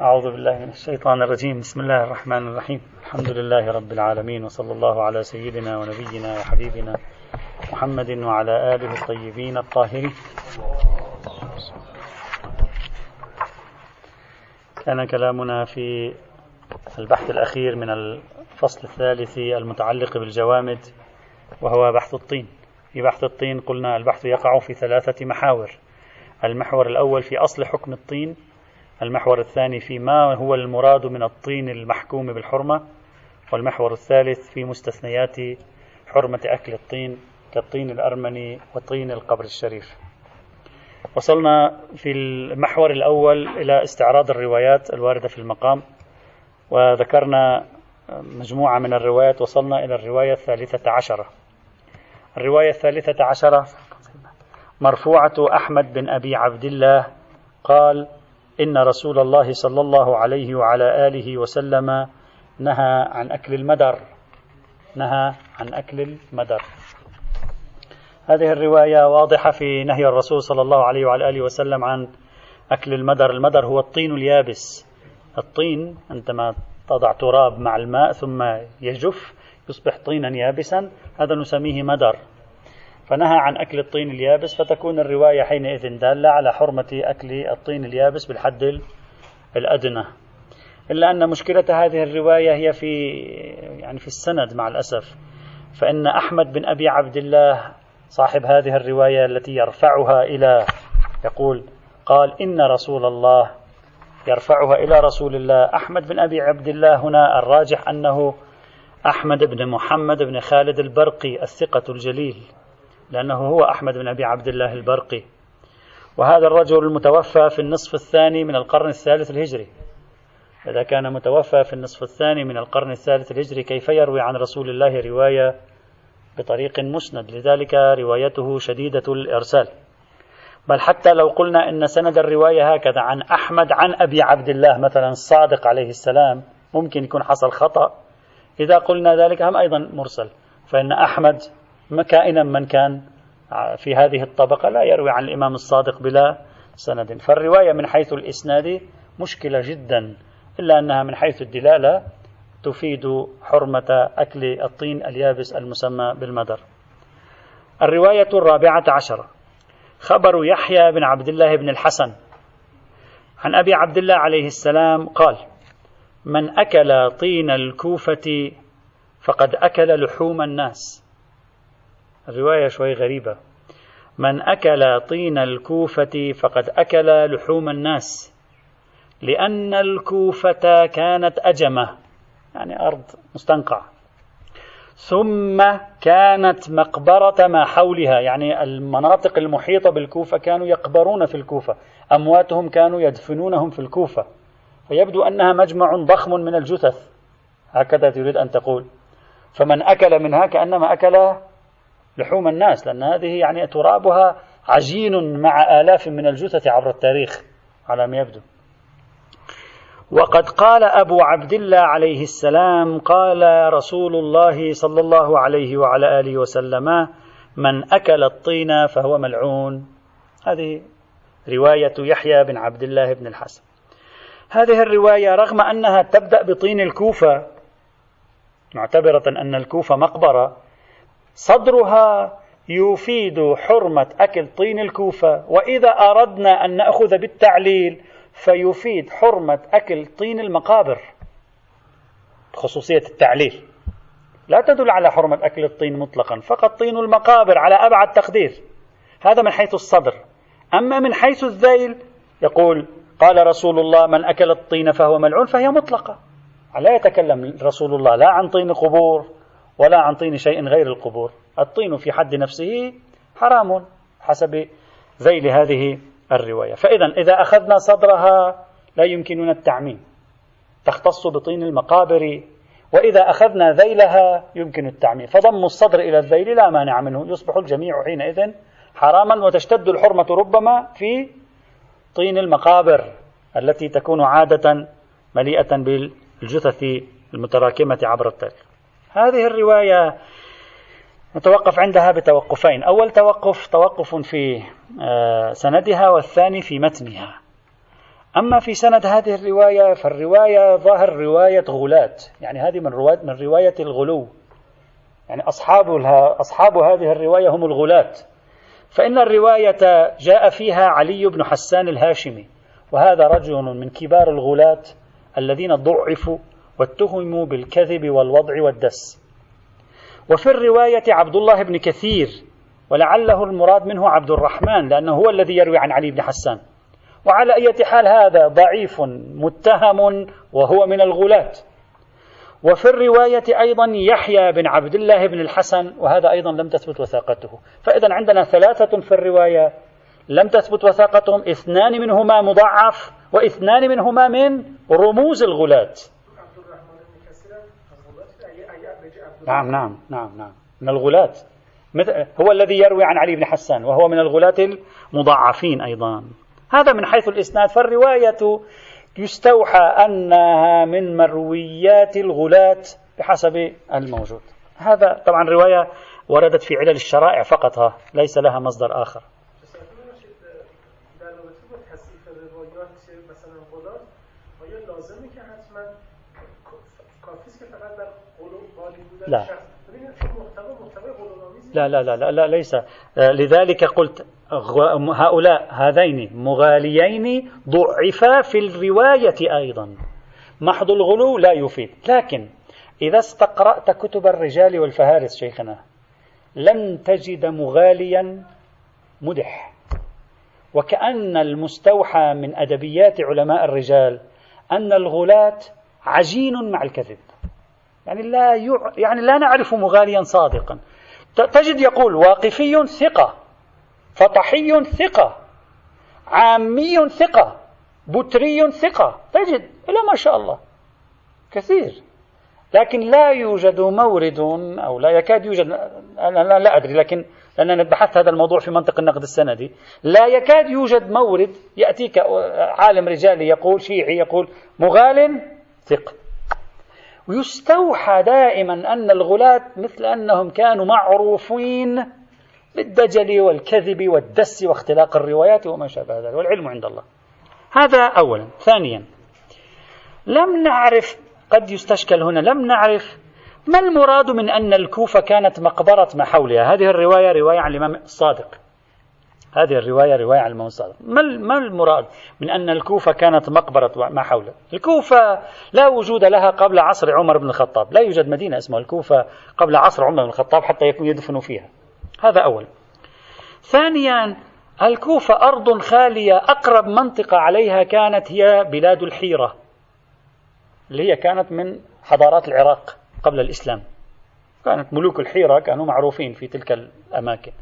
أعوذ بالله من الشيطان الرجيم. بسم الله الرحمن الرحيم. الحمد لله رب العالمين وصلى الله على سيدنا ونبينا وحبيبنا محمد وعلى آله الطيبين الطاهرين. كان كلامنا في البحث الأخير من الفصل الثالث المتعلق بالجوامد وهو بحث الطين. في بحث الطين قلنا البحث يقع في ثلاثة محاور. المحور الأول في أصل حكم الطين المحور الثاني في ما هو المراد من الطين المحكوم بالحرمة والمحور الثالث في مستثنيات حرمة أكل الطين كالطين الأرمني وطين القبر الشريف. وصلنا في المحور الأول إلى استعراض الروايات الواردة في المقام وذكرنا مجموعة من الروايات وصلنا إلى الرواية الثالثة عشرة. الرواية الثالثة عشرة مرفوعة أحمد بن أبي عبد الله قال إن رسول الله صلى الله عليه وعلى آله وسلم نهى عن أكل المدر. نهى عن أكل المدر. هذه الرواية واضحة في نهي الرسول صلى الله عليه وعلى آله وسلم عن أكل المدر. المدر هو الطين اليابس. الطين عندما تضع تراب مع الماء ثم يجف يصبح طينا يابسا. هذا نسميه مدر. فنهى عن أكل الطين اليابس فتكون الرواية حينئذ دالة على حرمة أكل الطين اليابس بالحد الأدنى. إلا أن مشكلة هذه الرواية هي في يعني في السند مع الأسف. فإن أحمد بن أبي عبد الله صاحب هذه الرواية التي يرفعها إلى يقول قال إن رسول الله يرفعها إلى رسول الله. أحمد بن أبي عبد الله هنا الراجح أنه أحمد بن محمد بن خالد البرقي الثقة الجليل. لأنه هو أحمد بن أبي عبد الله البرقي. وهذا الرجل المتوفى في النصف الثاني من القرن الثالث الهجري. إذا كان متوفى في النصف الثاني من القرن الثالث الهجري كيف يروي عن رسول الله رواية بطريق مسند؟ لذلك روايته شديدة الإرسال. بل حتى لو قلنا إن سند الرواية هكذا عن أحمد عن أبي عبد الله مثلا الصادق عليه السلام ممكن يكون حصل خطأ. إذا قلنا ذلك هم أيضا مرسل. فإن أحمد كائنا من كان في هذه الطبقة لا يروي عن الإمام الصادق بلا سند. فالرواية من حيث الإسناد مشكلة جدا إلا أنها من حيث الدلالة تفيد حرمة أكل الطين اليابس المسمى بالمدر. الرواية الرابعة عشرة خبر يحيى بن عبد الله بن الحسن. عن أبي عبد الله عليه السلام قال من أكل طين الكوفة فقد أكل لحوم الناس. الرواية شوي غريبة. من أكل طين الكوفة فقد أكل لحوم الناس لأن الكوفة كانت أجمة يعني أرض مستنقع ثم كانت مقبرة ما حولها يعني المناطق المحيطة بالكوفة كانوا يقبرون في الكوفة أمواتهم كانوا يدفنونهم في الكوفة. فيبدو أنها مجمع ضخم من الجثث هكذا تريد أن تقول. فمن أكل منها كأنما أكل لحوم الناس لأن هذه يعني ترابها عجين مع آلاف من الجثث عبر التاريخ على ما يبدو. وقد قال أبو عبد الله عليه السلام قال رسول الله صلى الله عليه وعلى آله وسلم من أكل الطين فهو ملعون. هذه رواية يحيى بن عبد الله بن الحسن. هذه الرواية رغم أنها تبدأ بطين الكوفة معتبرة أن الكوفة مقبرة صدرها يفيد حرمة أكل طين الكوفة وإذا أردنا أن نأخذ بالتعليل فيفيد حرمة أكل طين المقابر. خصوصية التعليل. لا تدل على حرمة أكل الطين مطلقا فقط طين المقابر على أبعد تقدير. هذا من حيث الصدر. أما من حيث الذيل يقول قال رسول الله من أكل الطين فهو ملعون فهي مطلقة. لا يتكلم رسول الله لا عن طين قبور ولا عن طين شيء غير القبور. الطين في حد نفسه حرام حسب ذيل هذه الرواية. فإذا إذا أخذنا صدرها لا يمكننا التعميم. تختص بطين المقابر وإذا أخذنا ذيلها يمكن التعميم. فضم الصدر إلى الذيل لا مانع منه. يصبح الجميع حينئذ حراما وتشتد الحرمة ربما في طين المقابر التي تكون عادة مليئة بالجثث المتراكمة عبر التاريخ. هذه الرواية نتوقف عندها بتوقفين. أول توقف توقف في آه، سندها والثاني في متنها. أما في سند هذه الرواية فالرواية ظاهر رواية غلاة يعني هذه من رواية من رواية الغلو. يعني أصحاب أصحاب هذه الرواية هم الغلاة فإن الرواية جاء فيها علي بن حسان الهاشمي وهذا رجل من كبار الغلاة الذين ضعفوا واتهموا بالكذب والوضع والدس. وفي الرواية عبد الله بن كثير ولعله المراد منه عبد الرحمن لأنه هو الذي يروي عن علي بن حسان. وعلى أي حال هذا ضعيف متهم وهو من الغلاة. وفي الرواية أيضا يحيى بن عبد الله بن الحسن وهذا أيضا لم تثبت وثاقته. فإذا عندنا ثلاثة في الرواية لم تثبت وثاقتهم اثنان منهما مضعف واثنان منهما من رموز الغلاة. نعم نعم نعم نعم. من الغلاة. هو الذي يروي عن علي بن حسان وهو من الغلاة المضاعفين أيضا. هذا من حيث الإسناد. فالرواية يستوحى أنها من مرويات الغلاة بحسب الموجود. هذا طبعا رواية وردت في علل الشرائع فقط ليس لها مصدر آخر. لا. لا لا لا لا, ليس. لذلك قلت هؤلاء هذين مغاليين ضعفا في الرواية أيضا. محض الغلو لا يفيد. لكن إذا استقرأت كتب الرجال والفهارس شيخنا لن تجد مغاليا مدح. وكأن المستوحى من أدبيات علماء الرجال أن الغلاة عجين مع الكذب. يعني لا يع... يعني لا نعرف مغاليا صادقا. تجد يقول واقفي ثقة فطحي ثقة عامي ثقة بتري ثقة. تجد إلى ما شاء الله. كثير. لكن لا يوجد مورد أو لا يكاد يوجد أنا لا أدري لكن لأننا بحثت هذا الموضوع في منطق النقد السندي. لا يكاد يوجد مورد يأتيك عالم رجالي يقول شيعي يقول مغال ثق ويستوحى دائما أن الغلاة مثل أنهم كانوا معروفين بالدجل والكذب والدس واختلاق الروايات وما شابه ذلك والعلم عند الله. هذا أولا. ثانيا لم نعرف قد يستشكل هنا لم نعرف ما المراد من أن الكوفة كانت مقبرة ما حولها هذه الرواية رواية عن الإمام الصادق. هذه الرواية رواية عن الصادق ما المراد من أن الكوفة كانت مقبرة ما حولها الكوفة لا وجود لها قبل عصر عمر بن الخطاب. لا يوجد مدينة اسمها الكوفة قبل عصر عمر بن الخطاب حتى يكون يدفن فيها. هذا أول. ثانيا الكوفة أرض خالية أقرب منطقة عليها كانت هي بلاد الحيرة اللي هي كانت من حضارات العراق قبل الإسلام. كانت ملوك الحيرة كانوا معروفين في تلك الأماكن.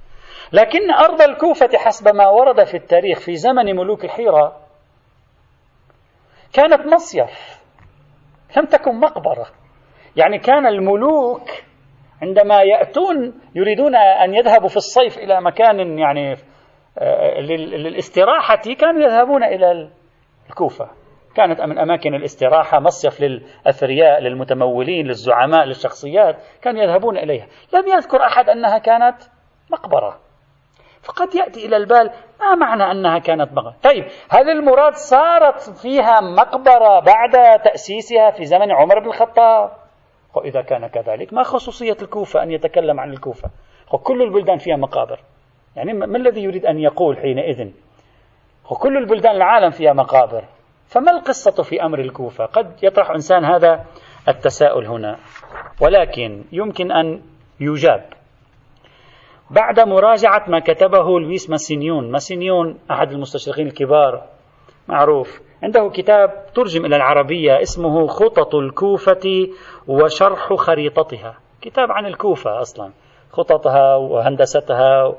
لكن أرض الكوفة حسب ما ورد في التاريخ في زمن ملوك الحيرة كانت مصيف لم تكن مقبرة. يعني كان الملوك عندما يأتون يريدون أن يذهبوا في الصيف إلى مكان يعني آه، للاستراحة كانوا يذهبون إلى الكوفة. كانت من أماكن الاستراحة مصيف للأثرياء للمتمولين للزعماء للشخصيات كانوا يذهبون إليها. لم يذكر أحد أنها كانت مقبرة. فقد يأتي إلى البال. ما معنى أنها كانت مقبرة طيب هل المراد صارت فيها مقبرة بعد تأسيسها في زمن عمر بن الخطاب؟ وإذا كان كذلك ما خصوصية الكوفة أن يتكلم عن الكوفة؟ كل البلدان فيها مقابر. يعني ما الذي يريد أن يقول حينئذ؟ وكل البلدان العالم فيها مقابر. فما القصة في أمر الكوفة؟ قد يطرح إنسان هذا التساؤل هنا. ولكن يمكن أن يجاب. بعد مراجعة ما كتبه لويس ماسينيون. ماسينيون أحد المستشرقين الكبار. معروف. عنده كتاب ترجم إلى العربية. اسمه خطط الكوفة وشرح خريطتها. كتاب عن الكوفة أصلا. خططها وهندستها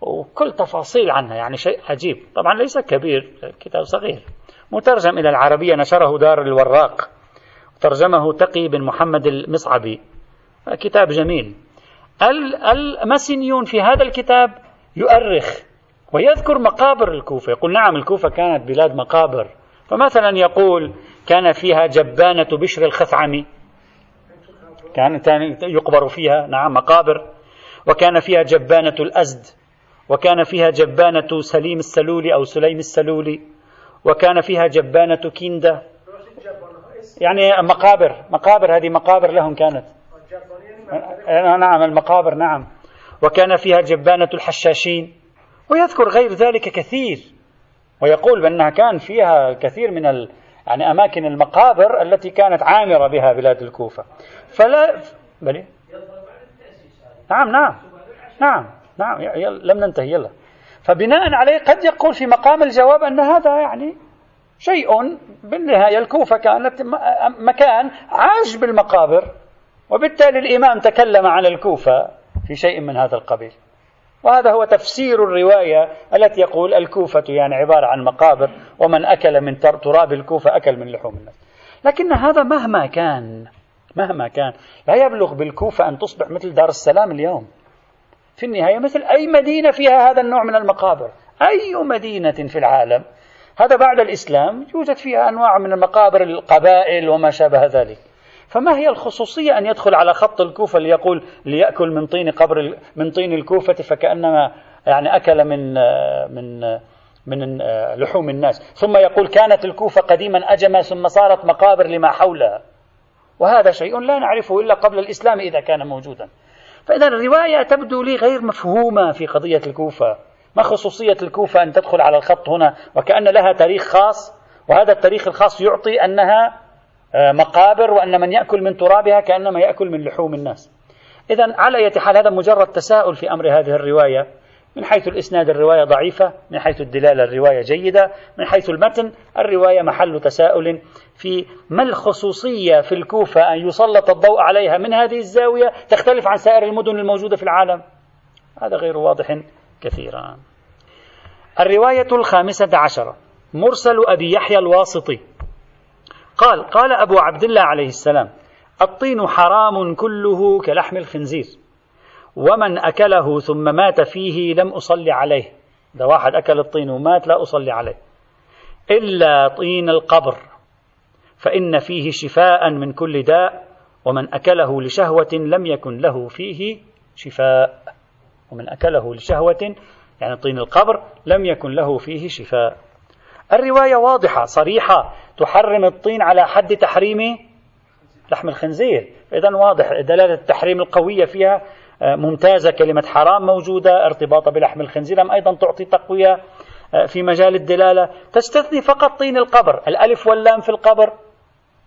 وكل تفاصيل عنها. يعني شيء عجيب. طبعا ليس كبير. كتاب صغير. مترجم إلى العربية. نشره دار الوراق. ترجمه تقي بن محمد المصعبي. كتاب جميل. الماسينيون في هذا الكتاب يؤرخ ويذكر مقابر الكوفة. يقول نعم الكوفة كانت بلاد مقابر. فمثلا يقول كان فيها جبانة بشر الخثعمي كان يقبر فيها نعم مقابر. وكان فيها جبانة الأزد. وكان فيها جبانة سليم السلولي أو سليم السلولي وكان فيها جبانة كيندا. يعني مقابر مقابر هذه مقابر لهم كانت. نعم المقابر نعم. وكان فيها جبانة الحشاشين. ويذكر غير ذلك كثير. ويقول بأنها كان فيها كثير من ال... يعني أماكن المقابر التي كانت عامرة بها بلاد الكوفة. فلا بلي نعم نعم. نعم نعم. يلا لم ننتهي يلا. فبناء عليه قد يقول في مقام الجواب أن هذا يعني شيء بالنهاية الكوفة كانت مكان عاش بالمقابر. وبالتالي الإمام تكلم عن الكوفة في شيء من هذا القبيل. وهذا هو تفسير الرواية التي يقول الكوفة يعني عبارة عن مقابر ومن أكل من تراب الكوفة أكل من لحوم الناس. لكن هذا مهما كان مهما كان لا يبلغ بالكوفة أن تصبح مثل دار السلام اليوم. في النهاية مثل أي مدينة فيها هذا النوع من المقابر. أي مدينة في العالم. هذا بعد الإسلام يوجد فيها أنواع من المقابر القبائل وما شابه ذلك. فما هي الخصوصية أن يدخل على خط الكوفة ليقول ليأكل من طين قبر من طين الكوفة فكأنما يعني أكل من من من لحوم الناس. ثم يقول كانت الكوفة قديما أجمة ثم صارت مقابر لما حولها. وهذا شيء لا نعرفه إلا قبل الإسلام إذا كان موجودا. فإذا الرواية تبدو لي غير مفهومة في قضية الكوفة. ما خصوصية الكوفة أن تدخل على الخط هنا وكأن لها تاريخ خاص؟ وهذا التاريخ الخاص يعطي أنها مقابر وأن من يأكل من ترابها كأنما يأكل من لحوم الناس. إذا على أي حال هذا مجرد تساؤل في أمر هذه الرواية من حيث الإسناد الرواية ضعيفة من حيث الدلالة الرواية جيدة من حيث المتن الرواية محل تساؤل في ما الخصوصية في الكوفة أن يسلط الضوء عليها من هذه الزاوية تختلف عن سائر المدن الموجودة في العالم؟ هذا غير واضح كثيرا. الرواية الخامسة عشرة مرسل أبي يحيى الواسطي. قال قال أبو عبد الله عليه السلام الطين حرام كله كلحم الخنزير. ومن أكله ثم مات فيه لم أصلي عليه. إذا واحد أكل الطين ومات لا أصلي عليه. إلا طين القبر. فإن فيه شفاء من كل داء ومن أكله لشهوة لم يكن له فيه شفاء. ومن أكله لشهوة يعني طين القبر لم يكن له فيه شفاء. الرواية واضحة صريحة. تحرم الطين على حد تحريم لحم الخنزير. إذا واضح دلالة التحريم القوية فيها آه، ممتازة كلمة حرام موجودة ارتباطها بلحم الخنزير. أم أيضا تعطي تقوية آه، في مجال الدلالة. تستثني فقط طين القبر الألف واللام في القبر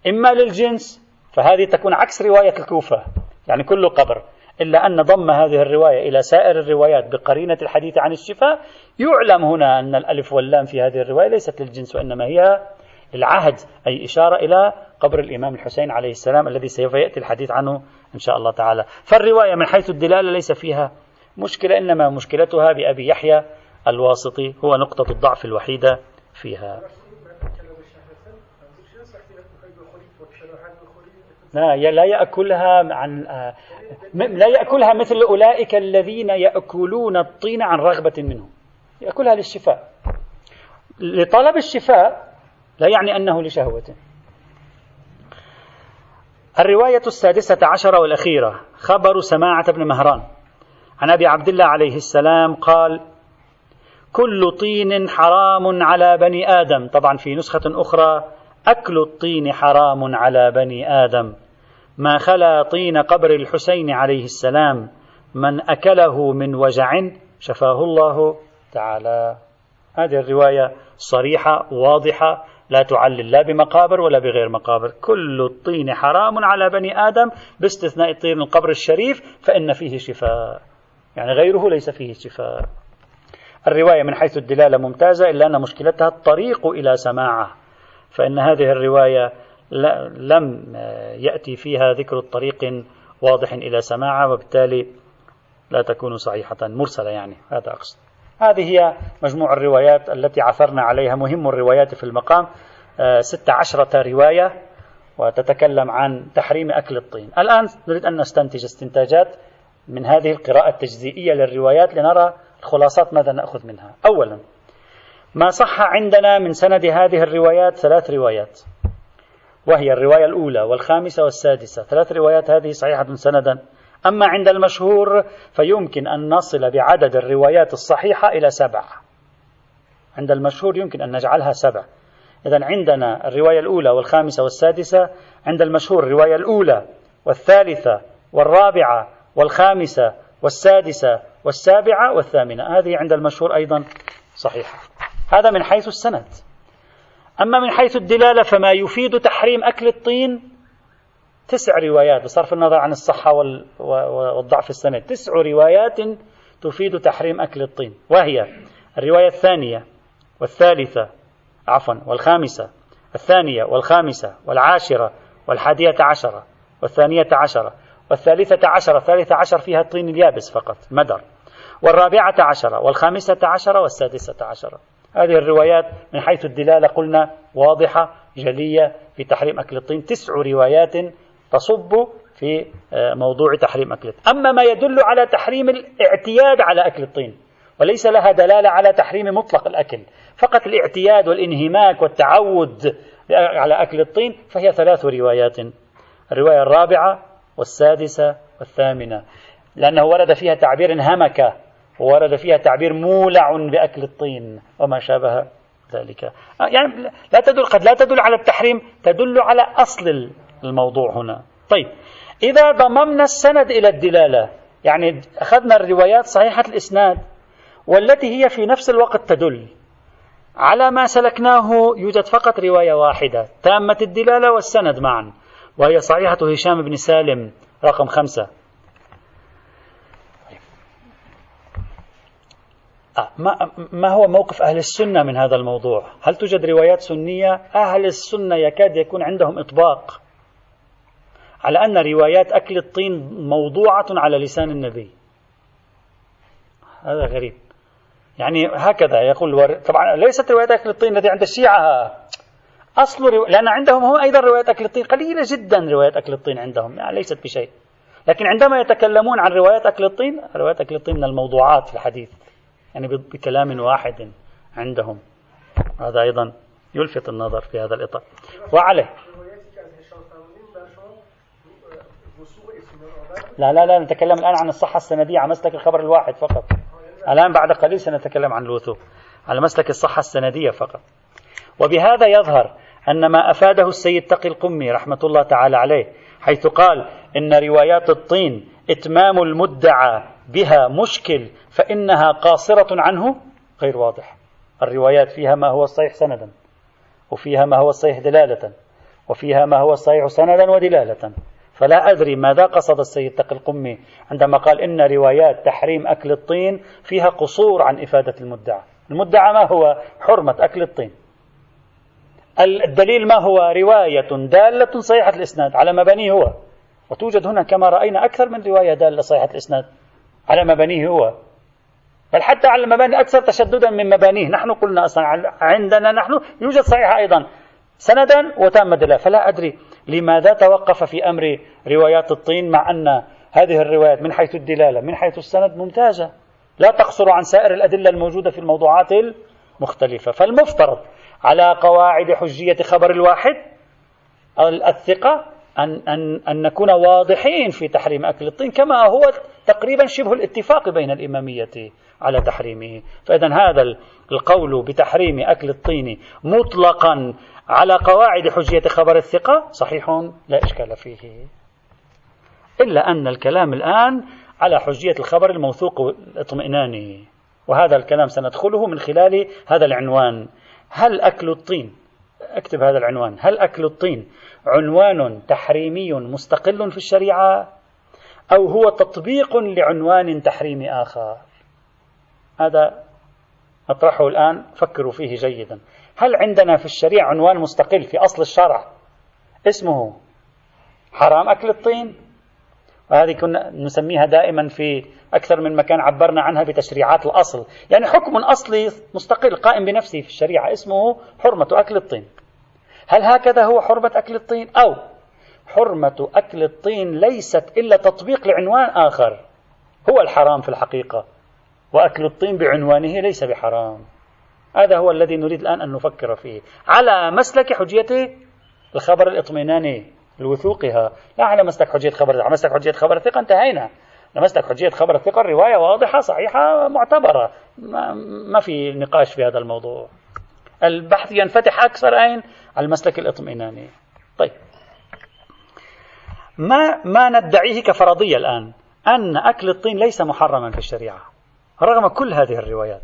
إما للجنس فهذه تكون عكس رواية الكوفة يعني كل قبر إلا أن ضم هذه الرواية إلى سائر الروايات بقرينة الحديث عن الشفاء. يعلم هنا أن الألف واللام في هذه الرواية ليست للجنس وإنما هي العهد أي إشارة إلى قبر الإمام الحسين عليه السلام الذي سوف يأتي الحديث عنه إن شاء الله تعالى. فالرواية من حيث الدلالة ليس فيها مشكلة إنما مشكلتها بأبي يحيى الواسطي هو نقطة الضعف الوحيدة فيها. لا لا يأكلها عن لا يأكلها مثل أولئك الذين يأكلون الطين عن رغبة منهم. يأكلها للشفاء. لطلب الشفاء لا يعني أنه لشهوة. الرواية السادسة عشرة والأخيرة خبر سماعة بن مهران. عن أبي عبد الله عليه السلام قال كل طين حرام على بني آدم. طبعا في نسخة أخرى أكل الطين حرام على بني آدم. ما خلا طين قبر الحسين عليه السلام من أكله من وجع شفاه الله تعالى. هذه الرواية صريحة واضحة لا تعلل لا بمقابر ولا بغير مقابر. كل الطين حرام على بني آدم باستثناء طين القبر الشريف فإن فيه شفاء. يعني غيره ليس فيه شفاء. الرواية من حيث الدلالة ممتازة إلا أن مشكلتها الطريق إلى سماعة. فإن هذه الرواية لم يأتي فيها ذكر الطريق واضح إلى سماعة وبالتالي لا تكون صحيحة. مرسلة يعني هذا أقصد. هذه هي مجموع الروايات التي عثرنا عليها. مهم الروايات في المقام آه، ست عشرة رواية وتتكلم عن تحريم أكل الطين. الآن نريد أن نستنتج استنتاجات من هذه القراءة التجزئية للروايات لنرى الخلاصات ماذا نأخذ منها. أولا ما صح عندنا من سند هذه الروايات ثلاث روايات وهي الرواية الأولى والخامسة والسادسة. ثلاث روايات هذه صحيحة سندا. أما عند المشهور فيمكن أن نصل بعدد الروايات الصحيحة إلى سبع. عند المشهور يمكن أن نجعلها سبع. إذا عندنا الرواية الأولى والخامسة والسادسة عند المشهور الرواية الأولى والثالثة والرابعة والخامسة والسادسة والسابعة والثامنة. هذه عند المشهور أيضا صحيحة. هذا من حيث السند. أما من حيث الدلالة فما يفيد تحريم أكل الطين تسع روايات بصرف النظر عن الصحة والضعف السند. تسع روايات تفيد تحريم أكل الطين. وهي الرواية الثانية والثالثة عفوا والخامسة الثانية والخامسة والعاشرة والحادية عشرة والثانية عشرة والثالثة عشرة. الثالثة عشر فيها الطين اليابس فقط مدر. والرابعة عشرة والخامسة عشرة والسادسة عشرة. هذه الروايات من حيث الدلالة قلنا واضحة جلية في تحريم أكل الطين. تسع روايات تصب في آه، موضوع تحريم أكل الطين. أما ما يدل على تحريم الاعتياد على أكل الطين وليس لها دلالة على تحريم مطلق الأكل. فقط الاعتياد والانهماك والتعود على أكل الطين فهي ثلاث روايات. الرواية الرابعة والسادسة والثامنة. لأنه ورد فيها تعبير انهمك وورد فيها تعبير مولع بأكل الطين وما شابه ذلك. يعني لا تدل قد لا تدل على التحريم تدل على أصل الموضوع هنا. طيب إذا ضممنا السند إلى الدلالة يعني أخذنا الروايات صحيحة الإسناد والتي هي في نفس الوقت تدل على ما سلكناه يوجد فقط رواية واحدة تامة الدلالة والسند معا وهي صحيحة هشام بن سالم رقم خمسة. آه، ما, ما هو موقف أهل السنة من هذا الموضوع؟ هل توجد روايات سنية؟ أهل السنة يكاد يكون عندهم إطباق. على أن روايات أكل الطين موضوعة على لسان النبي. هذا غريب. يعني هكذا يقول طبعا ليست روايات أكل الطين التي عند الشيعة. أصل رو... لأن عندهم هم أيضا روايات أكل الطين. قليلة جدا روايات أكل الطين عندهم. يعني ليست بشيء. لكن عندما يتكلمون عن روايات أكل الطين روايات أكل الطين من الموضوعات في الحديث. يعني بكلام واحد عندهم. هذا أيضا يلفت النظر في هذا الإطار. وعليه. لا لا لا نتكلم الآن عن الصحة السندية عن مسلك الخبر الواحد فقط. الآن بعد قليل سنتكلم عن الوثوق على مسلك الصحة السندية فقط. وبهذا يظهر أن ما أفاده السيد تقي القمي رحمة الله تعالى عليه حيث قال إن روايات الطين إتمام المدعى بها مشكل فإنها قاصرة عنه غير واضح. الروايات فيها ما هو الصحيح سندا وفيها ما هو الصحيح دلالة وفيها ما هو الصحيح سندا ودلالة. فلا أدري ماذا قصد السيد تقي القمي عندما قال إن روايات تحريم أكل الطين فيها قصور عن إفادة المدعى. المدعى ما هو؟ حرمة أكل الطين. الدليل ما هو؟ رواية دالة صحيحة الإسناد على مبانيه هو. وتوجد هنا كما رأينا أكثر من رواية دالة صحيحة الإسناد على مبانيه هو. بل حتى على المباني أكثر تشددا من مبانيه. نحن قلنا أصلا عندنا نحن يوجد صحيحة أيضا. سندا وتام دلالة فلا أدري لماذا توقف في أمر روايات الطين مع أن هذه الروايات من حيث الدلالة من حيث السند ممتازة؟ لا تقصر عن سائر الأدلة الموجودة في الموضوعات المختلفة. فالمفترض على قواعد حجية خبر الواحد الثقة أن, أن, أن نكون واضحين في تحريم أكل الطين كما هو تقريبا شبه الاتفاق بين الإمامية على تحريمه. فإذا هذا القول بتحريم أكل الطين مطلقا على قواعد حجية خبر الثقة صحيح؟ لا إشكال فيه. إلا أن الكلام الآن على حجية الخبر الموثوق الاطمئناني وهذا الكلام سندخله من خلال هذا العنوان. هل أكل الطين أكتب هذا العنوان. هل أكل الطين عنوان تحريمي مستقل في الشريعة أو هو تطبيق لعنوان تحريمي آخر؟ هذا أطرحه الآن فكروا فيه جيدا. هل عندنا في الشريعة عنوان مستقل في أصل الشرع؟ اسمه حرام أكل الطين؟ وهذه كنا نسميها دائما في أكثر من مكان عبرنا عنها بتشريعات الأصل. يعني حكم أصلي مستقل قائم بنفسه في الشريعة اسمه حرمة أكل الطين. هل هكذا هو حرمة أكل الطين؟ أو حرمة أكل الطين ليست إلا تطبيق لعنوان آخر. هو الحرام في الحقيقة وأكل الطين بعنوانه ليس بحرام. هذا هو الذي نريد الآن أن نفكر فيه. على مسلك حجية الخبر الإطمئناني. لوثوقها. لا على مسلك حجية خبر على مسلك حجية خبر الثقة انتهينا. على مسلك حجية خبر الثقة الرواية واضحة صحيحة معتبرة. ما, ما في نقاش في هذا الموضوع. البحث ينفتح أكثر أين؟ على المسلك الإطمئناني. طيب. ما ما ندعيه كفرضية الآن؟ أن أكل الطين ليس محرما في الشريعة رغم كل هذه الروايات.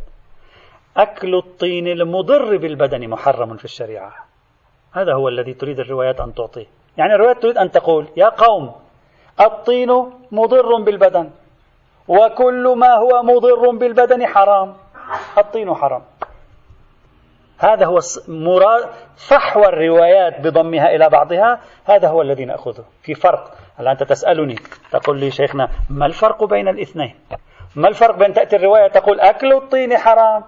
أكل الطين المضر بالبدن محرم في الشريعة. هذا هو الذي تريد الروايات أن تعطيه. يعني الروايات تريد أن تقول يا قوم الطين مضر بالبدن وكل ما هو مضر بالبدن حرام. الطين حرام. هذا هو مراد فحوى الروايات بضمها إلى بعضها. هذا هو الذي نأخذه. في فرق. هل أنت تسألني تقول لي شيخنا ما الفرق بين الاثنين؟ ما الفرق بين تأتي الرواية تقول أكل الطين حرام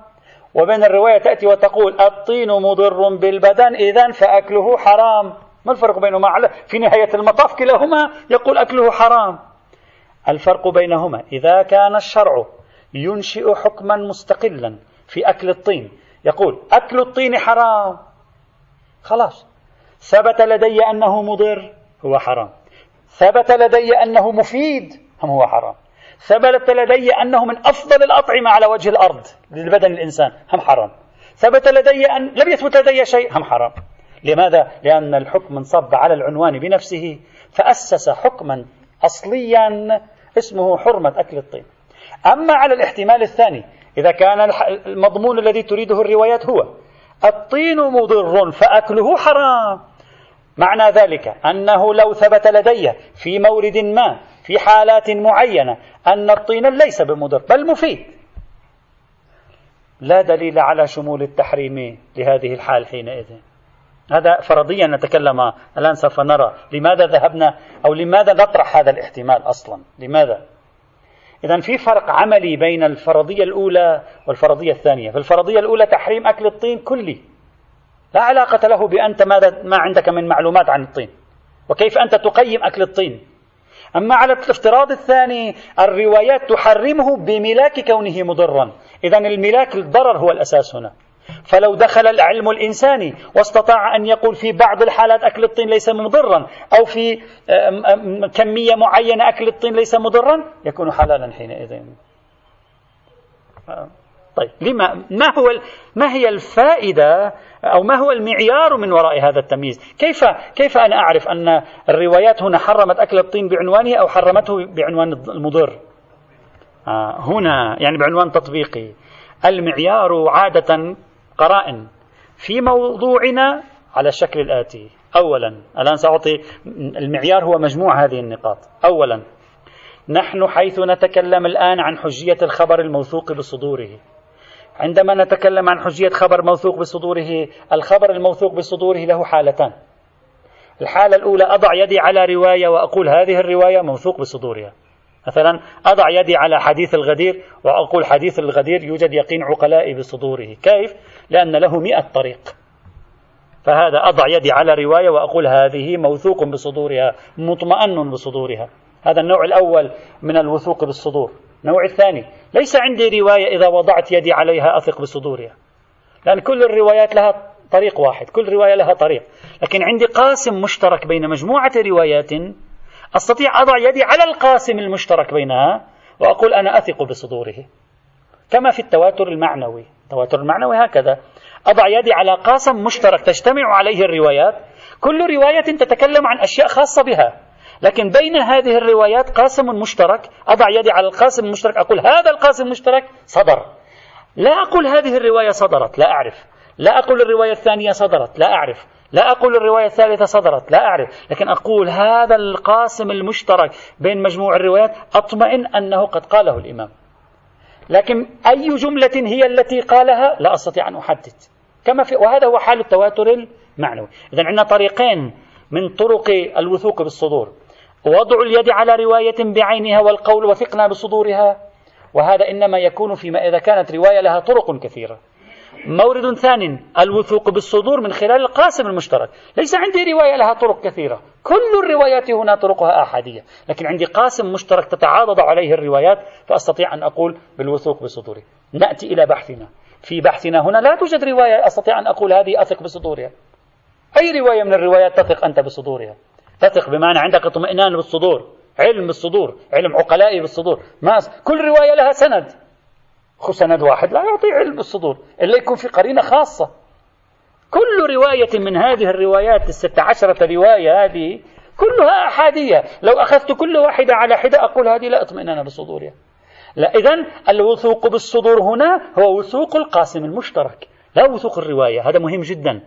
وبين الرواية تأتي وتقول الطين مضر بالبدن إذا فأكله حرام. ما الفرق بينهما؟ في نهاية المطاف كلاهما يقول أكله حرام. الفرق بينهما إذا كان الشرع ينشئ حكما مستقلا في أكل الطين يقول أكل الطين حرام. خلاص. ثبت لدي أنه مضر هو حرام. ثبت لدي أنه مفيد هم هو حرام. ثبت لدي أنه من أفضل الأطعمة على وجه الأرض لبدن الإنسان هم حرام. ثبت لدي أن لم يثبت لدي شيء هم حرام. لماذا؟ لأن الحكم انصب على العنوان بنفسه فأسس حكما أصليا اسمه حرمة أكل الطين. أما على الاحتمال الثاني إذا كان المضمون الذي تريده الروايات هو الطين مضر فأكله حرام. معنى ذلك أنه لو ثبت لدي في مورد ما في حالات معينة أن الطين ليس بمضر بل مفيد. لا دليل على شمول التحريم لهذه الحال حينئذ. هذا فرضيا نتكلم الآن سوف نرى. لماذا ذهبنا أو لماذا نطرح هذا الاحتمال أصلا؟ لماذا؟ إذا في فرق عملي بين الفرضية الأولى والفرضية الثانية. في الفرضية الأولى تحريم أكل الطين كلي. لا علاقة له بأنت ماذا ما عندك من معلومات عن الطين. وكيف أنت تقيم أكل الطين. أما على الافتراض الثاني الروايات تحرمه بملاك كونه مضرا. إذا الملاك الضرر هو الأساس هنا. فلو دخل العلم الإنساني واستطاع أن يقول في بعض الحالات أكل الطين ليس مضرا أو في كمية معينة أكل الطين ليس مضرا يكون حلالا حينئذ. طيب لما ما هو ما هي الفائدة أو ما هو المعيار من وراء هذا التمييز؟ كيف كيف أنا أعرف أن الروايات هنا حرمت أكل الطين بعنوانه أو حرمته بعنوان المضر؟ آه هنا يعني بعنوان تطبيقي. المعيار عادة قرائن في موضوعنا على الشكل الآتي. أولا الآن سأعطي المعيار هو مجموع هذه النقاط. أولا نحن حيث نتكلم الآن عن حجية الخبر الموثوق بصدوره. عندما نتكلم عن حجية خبر موثوق بصدوره الخبر الموثوق بصدوره له حالتان. الحالة الأولى أضع يدي على رواية وأقول هذه الرواية موثوق بصدورها. مثلا أضع يدي على حديث الغدير وأقول حديث الغدير يوجد يقين عقلاء بصدوره. كيف؟ لأن له مئة طريق. فهذا أضع يدي على رواية وأقول هذه موثوق بصدورها مطمئن بصدورها. هذا النوع الأول من الوثوق بالصدور. النوع الثاني ليس عندي رواية إذا وضعت يدي عليها أثق بصدورها. لأن كل الروايات لها طريق واحد كل رواية لها طريق. لكن عندي قاسم مشترك بين مجموعة روايات أستطيع أضع يدي على القاسم المشترك بينها وأقول أنا أثق بصدوره. كما في التواتر المعنوي. التواتر المعنوي هكذا. أضع يدي على قاسم مشترك تجتمع عليه الروايات. كل رواية تتكلم عن أشياء خاصة بها. لكن بين هذه الروايات قاسم مشترك أضع يدي على القاسم المشترك أقول هذا القاسم المشترك صدر. لا أقول هذه الرواية صدرت لا أعرف. لا أقول الرواية الثانية صدرت لا أعرف. لا أقول الرواية الثالثة صدرت لا أعرف لكن أقول هذا القاسم المشترك بين مجموع الروايات أطمئن أنه قد قاله الإمام. لكن أي جملة هي التي قالها؟ لا أستطيع أن أحدد. كما في وهذا هو حال التواتر المعنوي. إذا عندنا طريقين من طرق الوثوق بالصدور. وضع اليد على رواية بعينها والقول وثقنا بصدورها وهذا إنما يكون فيما إذا كانت رواية لها طرق كثيرة. مورد ثاني الوثوق بالصدور من خلال القاسم المشترك. ليس عندي رواية لها طرق كثيرة. كل الروايات هنا طرقها آحادية. لكن عندي قاسم مشترك تتعاضد عليه الروايات فأستطيع أن أقول بالوثوق بصدوره نأتي إلى بحثنا. في بحثنا هنا لا توجد رواية أستطيع أن أقول هذه أثق بصدورها. أي رواية من الروايات تثق أنت بصدورها؟ تثق بمعنى عندك اطمئنان بالصدور علم بالصدور علم عقلائي بالصدور. ما كل رواية لها سند. سند واحد لا يعطي علم بالصدور إلا يكون في قرينة خاصة. كل رواية من هذه الروايات الست عشرة رواية هذه كلها أحادية. لو أخذت كل واحدة على حدة أقول هذه لا اطمئنان بصدورها. لا إذن الوثوق بالصدور هنا هو وثوق القاسم المشترك لا وثوق الرواية هذا مهم جدا.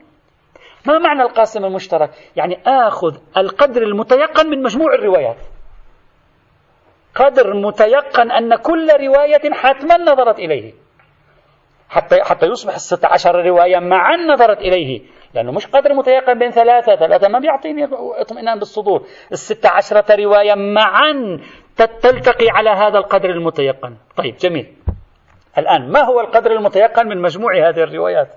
ما معنى القاسم المشترك؟ يعني آخذ القدر المتيقن من مجموع الروايات. قدر متيقن أن كل رواية حتما نظرت إليه. حتى حتى يصبح الستة عشر رواية معا نظرت إليه. لأنه مش قدر متيقن بين ثلاثة. ثلاثة ما بيعطيني اطمئنان بالصدور. الستة عشرة رواية معا تلتقي على هذا القدر المتيقن. طيب جميل. الآن ما هو القدر المتيقن من مجموع هذه الروايات؟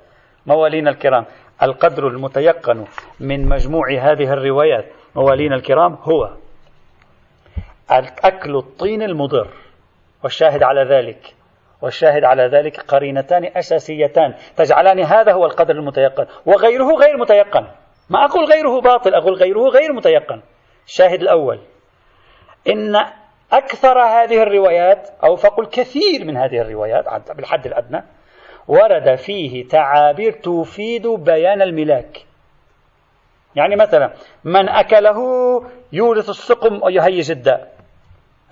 موالينا الكرام القدر المتيقن من مجموع هذه الروايات موالينا الكرام هو أكل الطين المضر والشاهد على ذلك والشاهد على ذلك قرينتان أساسيتان تجعلان هذا هو القدر المتيقن وغيره غير متيقن. ما أقول غيره باطل أقول غيره غير متيقن. الشاهد الأول إن أكثر هذه الروايات أو فقل كثير من هذه الروايات بالحد الأدنى ورد فيه تعابير تفيد بيان الملاك. يعني مثلا من أكله يورث السقم ويهيج الداء.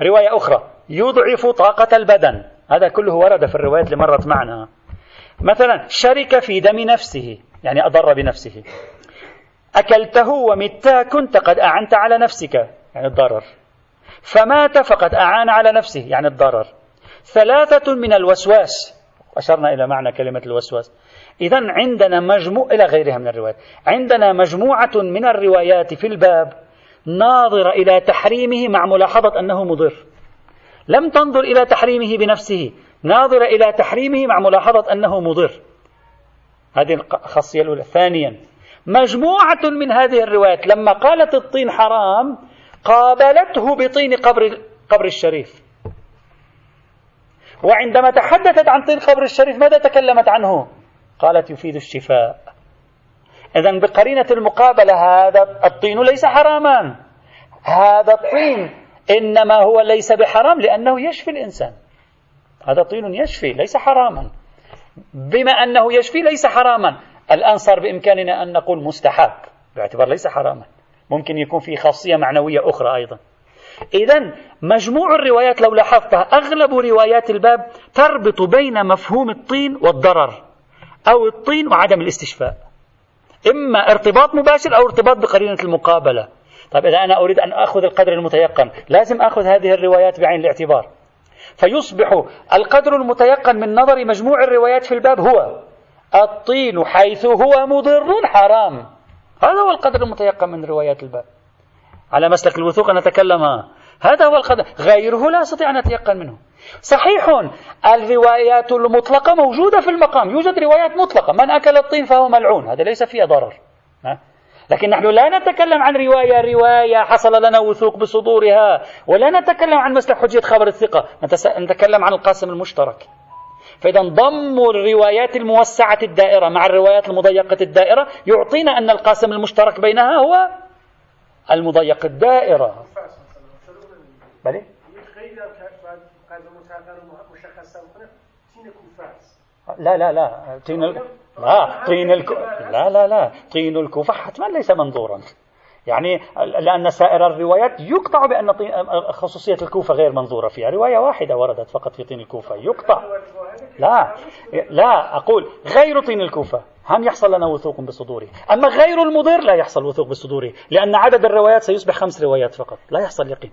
رواية أخرى. يضعف طاقة البدن. هذا كله ورد في الروايات اللي مرت معنا. مثلا شرك في دم نفسه. يعني أضر بنفسه. أكلته ومت كنت قد أعنت على نفسك. يعني الضرر. فمات فقد أعان على نفسه. يعني الضرر. ثلاثة من الوسواس. أشرنا إلى معنى كلمة الوسواس. إذا عندنا مجموع إلى غيرها من الروايات. عندنا مجموعة من الروايات في الباب ناظرة إلى تحريمه مع ملاحظة أنه مضر. لم تنظر إلى تحريمه بنفسه ناظرة إلى تحريمه مع ملاحظة أنه مضر. هذه الخاصية الأولى. ثانيا مجموعة من هذه الروايات لما قالت الطين حرام قابلته بطين قبر قبر الشريف. وعندما تحدثت عن طين قبر الشريف ماذا تكلمت عنه؟ قالت يفيد الشفاء. إذا بقرينة المقابلة هذا الطين ليس حراما هذا الطين إنما هو ليس بحرام لأنه يشفي الإنسان. هذا طين يشفي ليس حراما. بما أنه يشفي ليس حراما. الآن صار بإمكاننا أن نقول مستحب باعتبار ليس حراما. ممكن يكون في خاصية معنوية أخرى أيضا. إذا مجموع الروايات لو لاحظتها أغلب روايات الباب تربط بين مفهوم الطين والضرر أو الطين وعدم الاستشفاء. إما ارتباط مباشر أو ارتباط بقرينة المقابلة. طيب إذا أنا أريد أن أخذ القدر المتيقن لازم أخذ هذه الروايات بعين الاعتبار. فيصبح القدر المتيقن من نظر مجموع الروايات في الباب هو الطين حيث هو مضر حرام. هذا هو القدر المتيقن من روايات الباب. على مسلك الوثوق نتكلم هذا هو القدر. غيره لا أستطيع أن أتيقن منه. صحيح الروايات المطلقة موجودة في المقام. يوجد روايات مطلقة. من أكل الطين فهو ملعون. هذا ليس فيها ضرر. لكن نحن لا نتكلم عن رواية رواية حصل لنا وثوق بصدورها ولا نتكلم عن مسلك حجية خبر الثقة. نتكلم عن القاسم المشترك. فإذا ضم الروايات الموسعة الدائرة مع الروايات المضيقة الدائرة يعطينا أن القاسم المشترك بينها هو المضيق الدائرة. بله؟ لا لا لا. طين ال... لا طين الك... لا لا لا. طين الكوفة حتما ليس منظورا. يعني لأن سائر الروايات يقطع بأن خصوصية الكوفة غير منظورة فيها. رواية واحدة وردت فقط في طين الكوفة. يقطع. لا. لا أقول غير طين الكوفة. هم يحصل لنا وثوق بصدوره. أما غير المضر لا يحصل وثوق بصدوره لأن عدد الروايات سيصبح خمس روايات فقط. لا يحصل يقين.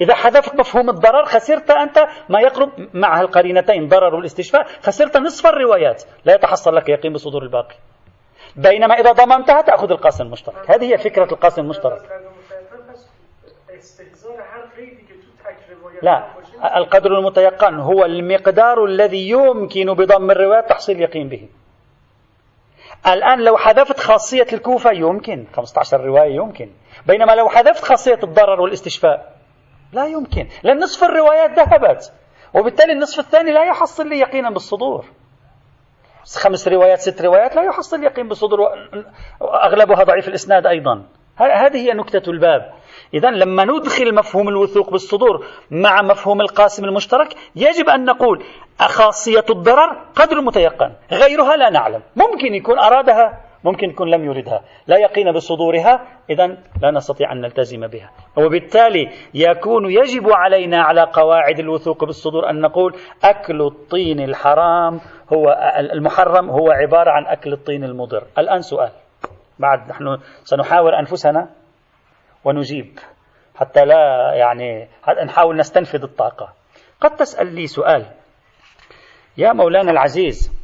إذا حذفت مفهوم الضرر خسرت أنت ما يقرب مع القرينتين ضرر والاستشفاء خسرت نصف الروايات. لا يتحصل لك يقين بصدور الباقي. بينما إذا ضممتها تأخذ القاسم المشترك. هذه هي فكرة القاسم المشترك. لا القدر المتيقن هو المقدار الذي يمكن بضم الروايات تحصيل يقين به. الآن لو حذفت خاصية الكوفة يمكن. 15 رواية يمكن. بينما لو حذفت خاصية الضرر والاستشفاء لا يمكن. لأن نصف الروايات ذهبت وبالتالي النصف الثاني لا يحصل لي يقينا بالصدور. خمس روايات ست روايات لا يحصل يقين بالصدور وأغلبها ضعيف الإسناد أيضا. هذه هي نكتة الباب. إذا لما ندخل مفهوم الوثوق بالصدور مع مفهوم القاسم المشترك يجب أن نقول خاصية الضرر قدر متيقن غيرها لا نعلم. ممكن يكون أرادها ممكن يكون لم يردها. لا يقين بصدورها إذا لا نستطيع أن نلتزم بها. وبالتالي يكون يجب علينا على قواعد الوثوق بالصدور أن نقول أكل الطين الحرام هو المحرم هو عبارة عن أكل الطين المضر. الآن سؤال. بعد نحن سنحاور أنفسنا ونجيب حتى لا يعني نحاول نستنفذ الطاقة. قد تسأل لي سؤال. يا مولانا العزيز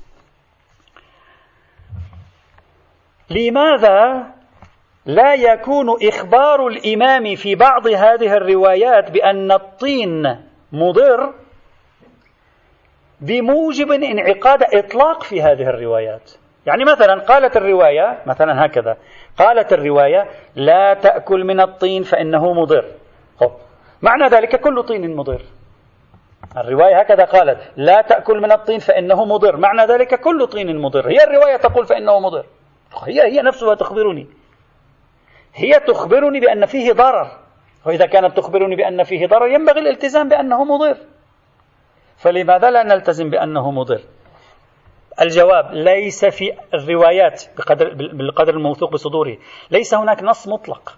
لماذا لا يكون إخبار الإمام في بعض هذه الروايات بأن الطين مضر بموجب انعقاد إطلاق في هذه الروايات؟ يعني مثلا قالت الرواية مثلا هكذا قالت الرواية لا تأكل من الطين فإنه مضر. معنى ذلك كل طين مضر. الرواية هكذا قالت لا تأكل من الطين فإنه مضر. معنى ذلك كل طين مضر. هي الرواية تقول فإنه مضر. هي هي نفسها تخبرني. هي تخبرني بأن فيه ضرر. وإذا كانت تخبرني بأن فيه ضرر ينبغي الالتزام بأنه مضر. فلماذا لا نلتزم بأنه مضر؟ الجواب ليس في الروايات بقدر بالقدر الموثوق بصدوره. ليس هناك نص مطلق.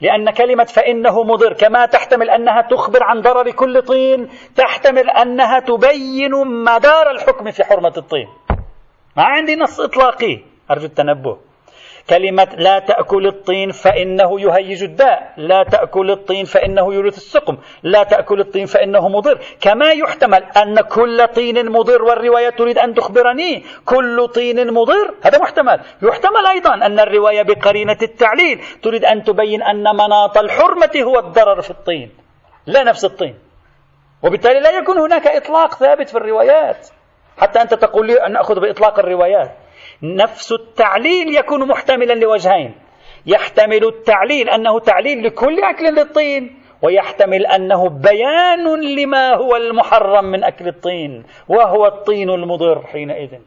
لأن كلمة فإنه مضر كما تحتمل أنها تخبر عن ضرر كل طين تحتمل أنها تبين مدار الحكم في حرمة الطين. ما عندي نص إطلاقي. أرجو التنبه. كلمة لا تأكل الطين فإنه يهيج الداء. لا تأكل الطين فإنه يورث السقم. لا تأكل الطين فإنه مضر. كما يحتمل أن كل طين مضر والرواية تريد أن تخبرني. كل طين مضر. هذا محتمل. يحتمل أيضا أن الرواية بقرينة التعليل تريد أن تبين أن مناط الحرمة هو الضرر في الطين لا نفس الطين. وبالتالي لا يكون هناك إطلاق ثابت في الروايات. حتى أنت تقول لي أن نأخذ بإطلاق الروايات. نفس التعليل يكون محتملا لوجهين. يحتمل التعليل أنه تعليل لكل أكل للطين ويحتمل أنه بيان لما هو المحرم من أكل الطين وهو الطين المضر حينئذ.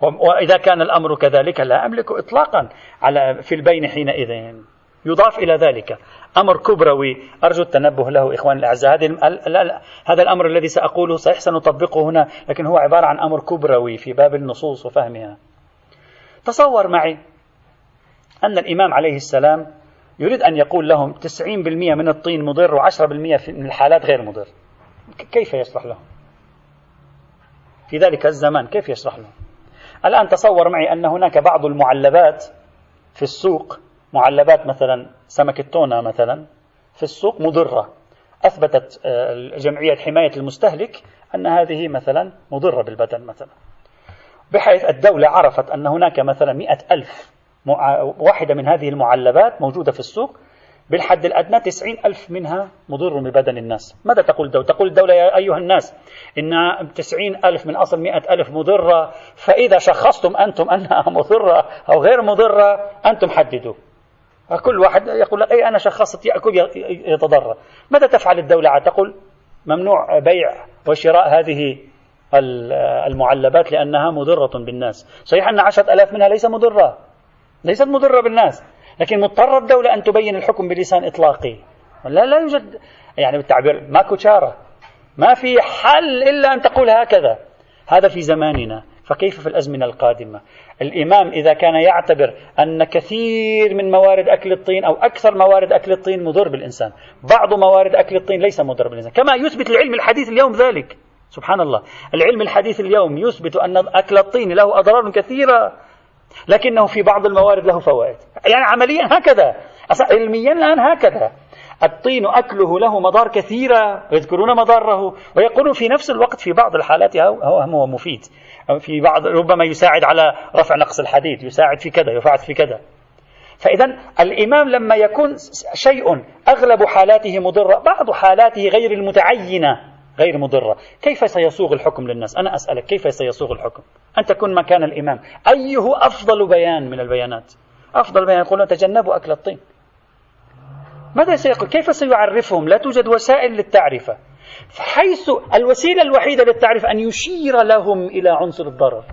وإذا كان الأمر كذلك لا أملك إطلاقا على في البين حينئذ. يضاف إلى ذلك. أمر كبروي أرجو التنبه له إخواني الأعزاء. هذا الأمر الذي سأقوله صحيح سنطبقه هنا لكن هو عبارة عن أمر كبروي في باب النصوص وفهمها. تصور معي أن الإمام عليه السلام يريد أن يقول لهم 90% من الطين مضر و10% من الحالات غير مضر. كيف يشرح لهم؟ في ذلك الزمان كيف يشرح لهم؟ الآن تصور معي أن هناك بعض المعلبات في السوق معلبات مثلا سمك التونة مثلا في السوق مضرة. أثبتت آه، جمعية حماية المستهلك أن هذه مثلا مضرة بالبدن مثلا. بحيث الدولة عرفت أن هناك مثلا مئة ألف واحدة من هذه المعلبات موجودة في السوق بالحد الأدنى تسعين ألف منها مضر ببدن الناس. ماذا تقول الدولة؟ تقول الدولة يا أيها الناس إن تسعين ألف من أصل مئة ألف مضرة فإذا شخصتم أنتم أنها مضرة أو غير مضرة أنتم حددوا. كل واحد يقول لك أي أنا شخصت يأكل يتضرر. ماذا تفعل الدولة تقول ممنوع بيع وشراء هذه المعلبات لأنها مضرة بالناس. صحيح أن عشرة ألاف منها ليس مضرة ليست مضرة بالناس لكن مضطرة الدولة أن تبين الحكم بلسان إطلاقي. لا لا يوجد يعني بالتعبير ماكو شارة. ما في حل إلا أن تقول هكذا. هذا في زماننا. فكيف في الأزمنة القادمة؟ الإمام إذا كان يعتبر أن كثير من موارد أكل الطين أو أكثر موارد أكل الطين مضر بالإنسان بعض موارد أكل الطين ليس مضر بالإنسان كما يثبت العلم الحديث اليوم ذلك. سبحان الله. العلم الحديث اليوم يثبت أن أكل الطين له أضرار كثيرة لكنه في بعض الموارد له فوائد. يعني عمليا هكذا. علميا الآن هكذا. الطين أكله له مضار كثيرة ويذكرون مضاره ويقولون في نفس الوقت في بعض الحالات هو مفيد. في بعض ربما يساعد على رفع نقص الحديد يساعد في كذا يفعل في كذا. فإذا الإمام لما يكون شيء أغلب حالاته مضرة بعض حالاته غير المتعينة غير مضرة. كيف سيصوغ الحكم للناس؟ أنا أسألك كيف سيصوغ الحكم؟ أن تكون مكان الإمام أيه أفضل بيان من البيانات؟ أفضل بيان يقولون تجنبوا أكل الطين. ماذا سيقول؟ كيف سيعرفهم؟ لا توجد وسائل للتعرفة. حيث الوسيلة الوحيدة للتعريف أن يشير لهم إلى عنصر الضرر.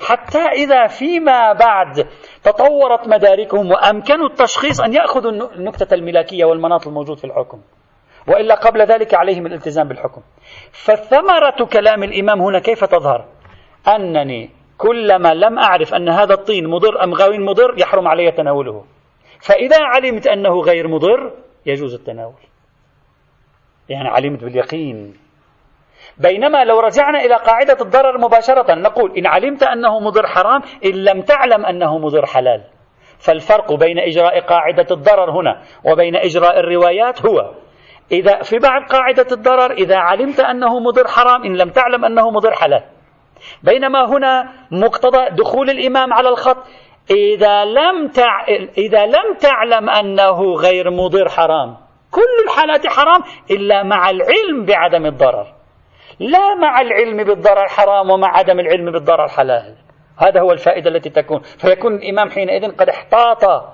حتى إذا فيما بعد تطورت مداركهم وأمكنوا التشخيص أن يأخذوا النكتة الملاكية والمناط الموجود في الحكم. وإلا قبل ذلك عليهم الالتزام بالحكم. فثمرة كلام الإمام هنا كيف تظهر؟ أنني كلما لم أعرف أن هذا الطين مضر أم غير مضر يحرم علي تناوله. فإذا علمت أنه غير مضر يجوز التناول. يعني علمت باليقين. بينما لو رجعنا إلى قاعدة الضرر مباشرة نقول إن علمت أنه مضر حرام إن لم تعلم أنه مضر حلال. فالفرق بين إجراء قاعدة الضرر هنا وبين إجراء الروايات هو إذا في بعض قاعدة الضرر إذا علمت أنه مضر حرام إن لم تعلم أنه مضر حلال. بينما هنا مقتضى دخول الإمام على الخط إذا لم تع... إذا لم تعلم أنه غير مضر حرام كل الحالات حرام إلا مع العلم بعدم الضرر. لا مع العلم بالضرر حرام ومع عدم العلم بالضرر حلال. هذا هو الفائدة التي تكون. فيكون الإمام حينئذ قد احتاط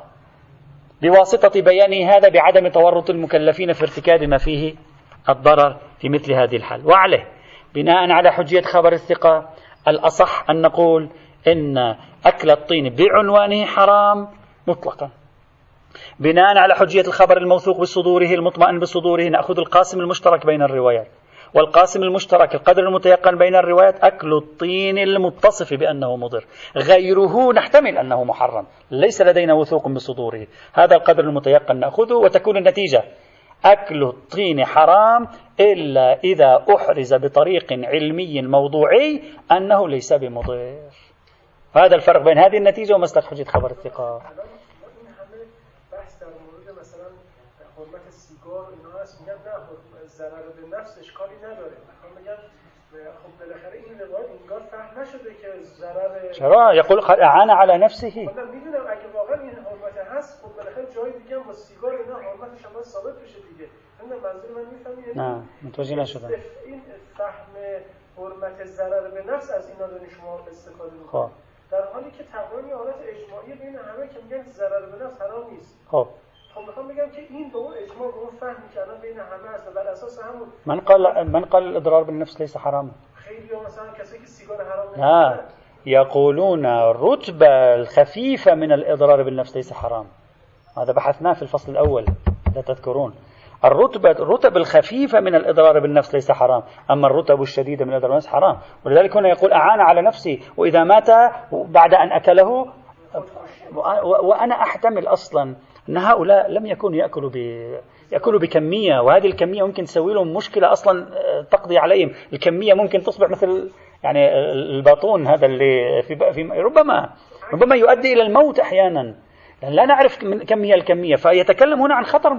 بواسطة بيانه هذا بعدم تورط المكلفين في ارتكاب ما فيه الضرر في مثل هذه الحال. وعليه بناء على حجية خبر الثقة الأصح أن نقول إن أكل الطين بعنوانه حرام مطلقا. بناء على حجية الخبر الموثوق بصدوره المطمئن بصدوره نأخذ القاسم المشترك بين الروايات. والقاسم المشترك القدر المتيقن بين الروايات أكل الطين المتصف بأنه مضر. غيره نحتمل أنه محرم. ليس لدينا وثوق بصدوره. هذا القدر المتيقن نأخذه وتكون النتيجة. أكل الطين حرام إلا إذا أحرز بطريق علمي موضوعي أنه ليس بمضر. هذا الفرق بين هذه النتيجة ومسلك حجة خبر الثقة. ضرر به نفس اشکالی نداره می‌خوام بگم خب بالاخره این روایت انگار فهم نشده که ضرر چرا؟ یقول اعان على نفسه. من می‌دونم اگه واقعا این حرمت هست خب بالاخره جای دیگه هم با سیگار اینا حرمتش هم ثابت بشه دیگه من منظور من می‌فهمی نه متوجه نشدم. این فهم حرمت ضرر به نفس از اینا دارین شما استفاده می‌کنید. خب. در حالی که تقریبا حالت اجماعی بین همه که میگن ضرر به نفس حرام نیست. خب. خب میخوام بگم که این به اون اجماع به اون فهمی که الان بین همه هست بر أساس همون من قال من قال الاضرار بالنفس ليس حراما. خیلی مثلا کسی که سیگار حرام يقولون الرتبة الخفيفة من الإضرار بالنفس ليس حرام. هذا بحثناه في الفصل الأول. لا تذكرون. الرتبة الرتب الخفيفة من الإضرار بالنفس ليس حرام. أما الرتب الشديدة من الإضرار بالنفس حرام. ولذلك هنا يقول أعان على نفسي وإذا مات بعد أن أكله وأنا أحتمل أصلا أن هؤلاء لم يكونوا يأكلوا ب يأكلوا بكمية. وهذه الكمية ممكن تسوي لهم مشكلة أصلا آه، تقضي عليهم. الكمية ممكن تصبح مثل يعني الباطون هذا اللي في, في ربما ربما يؤدي إلى الموت أحيانا. لا نعرف كم هي الكمية. فيتكلم هنا عن خطر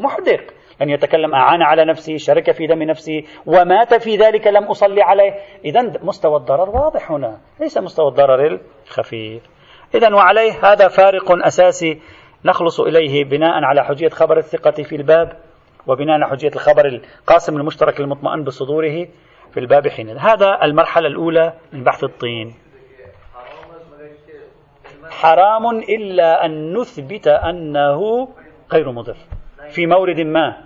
محدق. أن يتكلم أعان على نفسي شرك في دم نفسي ومات في ذلك لم أصلي عليه. إذا مستوى الضرر واضح هنا ليس مستوى الضرر الخفيف. إذا وعليه هذا فارق أساسي نخلص إليه بناء على حجية خبر الثقة في الباب وبناء على حجية الخبر القاسم المشترك المطمئن بصدوره في الباب حين. هذا المرحلة الأولى من بحث الطين. حرام إلا أن نثبت أنه غير مضر في مورد ما.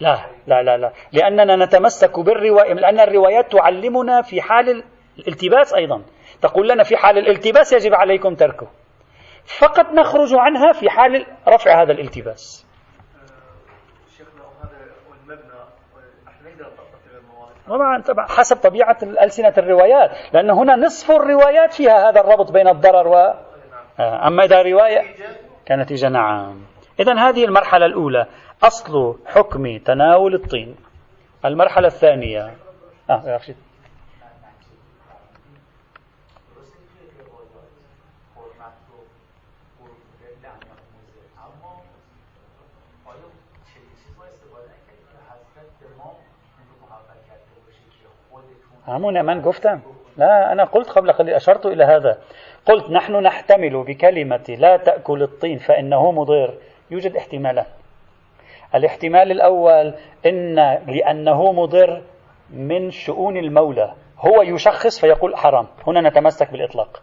لا لا لا لا. لأننا نتمسك بالرواية لأن الروايات تعلمنا في حال الالتباس أيضا. تقول لنا في حال الالتباس يجب عليكم تركه. فقط نخرج عنها في حال رفع هذا الالتباس. طبعا طبعا حسب طبيعة ألسنة الروايات لأن هنا نصف الروايات فيها هذا الربط بين الضرر و آه، أما إذا رواية كنتيجة نعم. إذا هذه المرحلة الأولى. أصل حكم تناول الطين. المرحلة الثانية. آه همون من گفتم لا أنا قلت قبل قليل أشرت إلى هذا. قلت نحن نحتمل بكلمة لا تأكل الطين فإنه مضر يوجد احتمالان الاحتمال الأول إن لأنه مضر من شؤون المولى. هو يشخص فيقول حرام. هنا نتمسك بالإطلاق.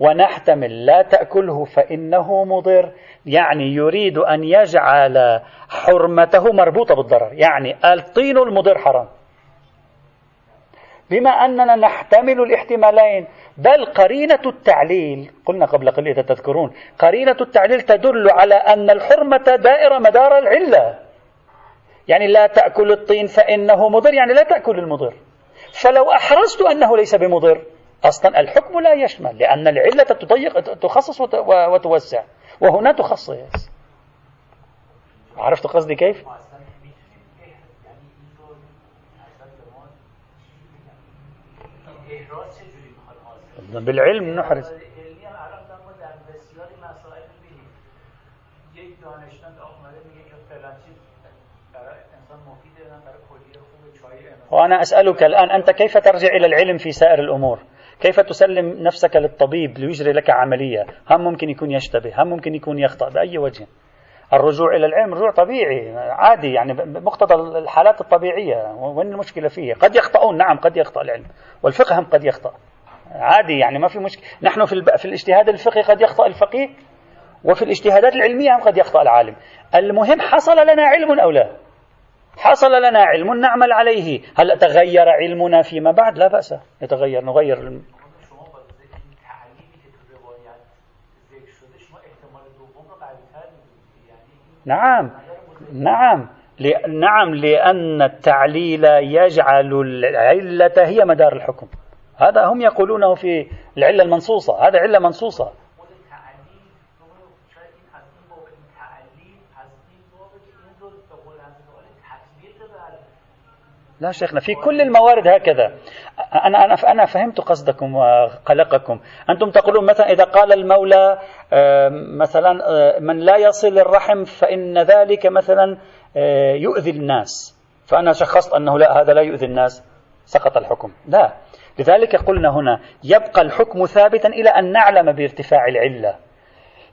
ونحتمل لا تأكله فإنه مضر. يعني يريد أن يجعل حرمته مربوطة بالضرر. يعني الطين المضر حرام. بما أننا نحتمل الاحتمالين بل قرينة التعليل قلنا قبل قليل تذكرون قرينة التعليل تدل على أن الحرمة دائرة مدار العلة. يعني لا تأكل الطين فإنه مضر يعني لا تأكل المضر. فلو أحرزت أنه ليس بمضر أصلا الحكم لا يشمل لأن العلة تضيق تخصص وتوسع وهنا تخصص. عرفت قصدي كيف؟ بالعلم نحرز وأنا أسألك الآن أنت كيف ترجع إلى العلم في سائر الأمور؟ كيف تسلم نفسك للطبيب ليجري لك عملية؟ هم ممكن يكون يشتبه هم ممكن يكون يخطأ بأي وجه. الرجوع إلى العلم رجوع طبيعي عادي يعني مقتضى الحالات الطبيعية. وين المشكلة فيه؟ قد يخطئون نعم قد يخطأ العلم. والفقه هم قد يخطأ. عادي يعني ما في مشكلة. نحن في, في الاجتهاد الفقهي قد يخطأ الفقيه وفي الاجتهادات العلمية هم قد يخطأ العالم. المهم حصل لنا علم أو لا؟ حصل لنا علم نعمل عليه. هل تغير علمنا فيما بعد؟ لا بأس. يتغير نغير نعم نعم. نعم لأن التعليل يجعل العلة هي مدار الحكم. هذا هم يقولونه في العلة المنصوصة هذا علة منصوصة. لا شيخنا في كل الموارد هكذا. أنا أنا أنا فهمت قصدكم وقلقكم. أنتم تقولون مثلا إذا قال المولى مثلا من لا يصل الرحم فإن ذلك مثلا يؤذي الناس. فأنا شخصت أنه لا هذا لا يؤذي الناس. سقط الحكم. لا. لذلك قلنا هنا يبقى الحكم ثابتا إلى أن نعلم بارتفاع العلة.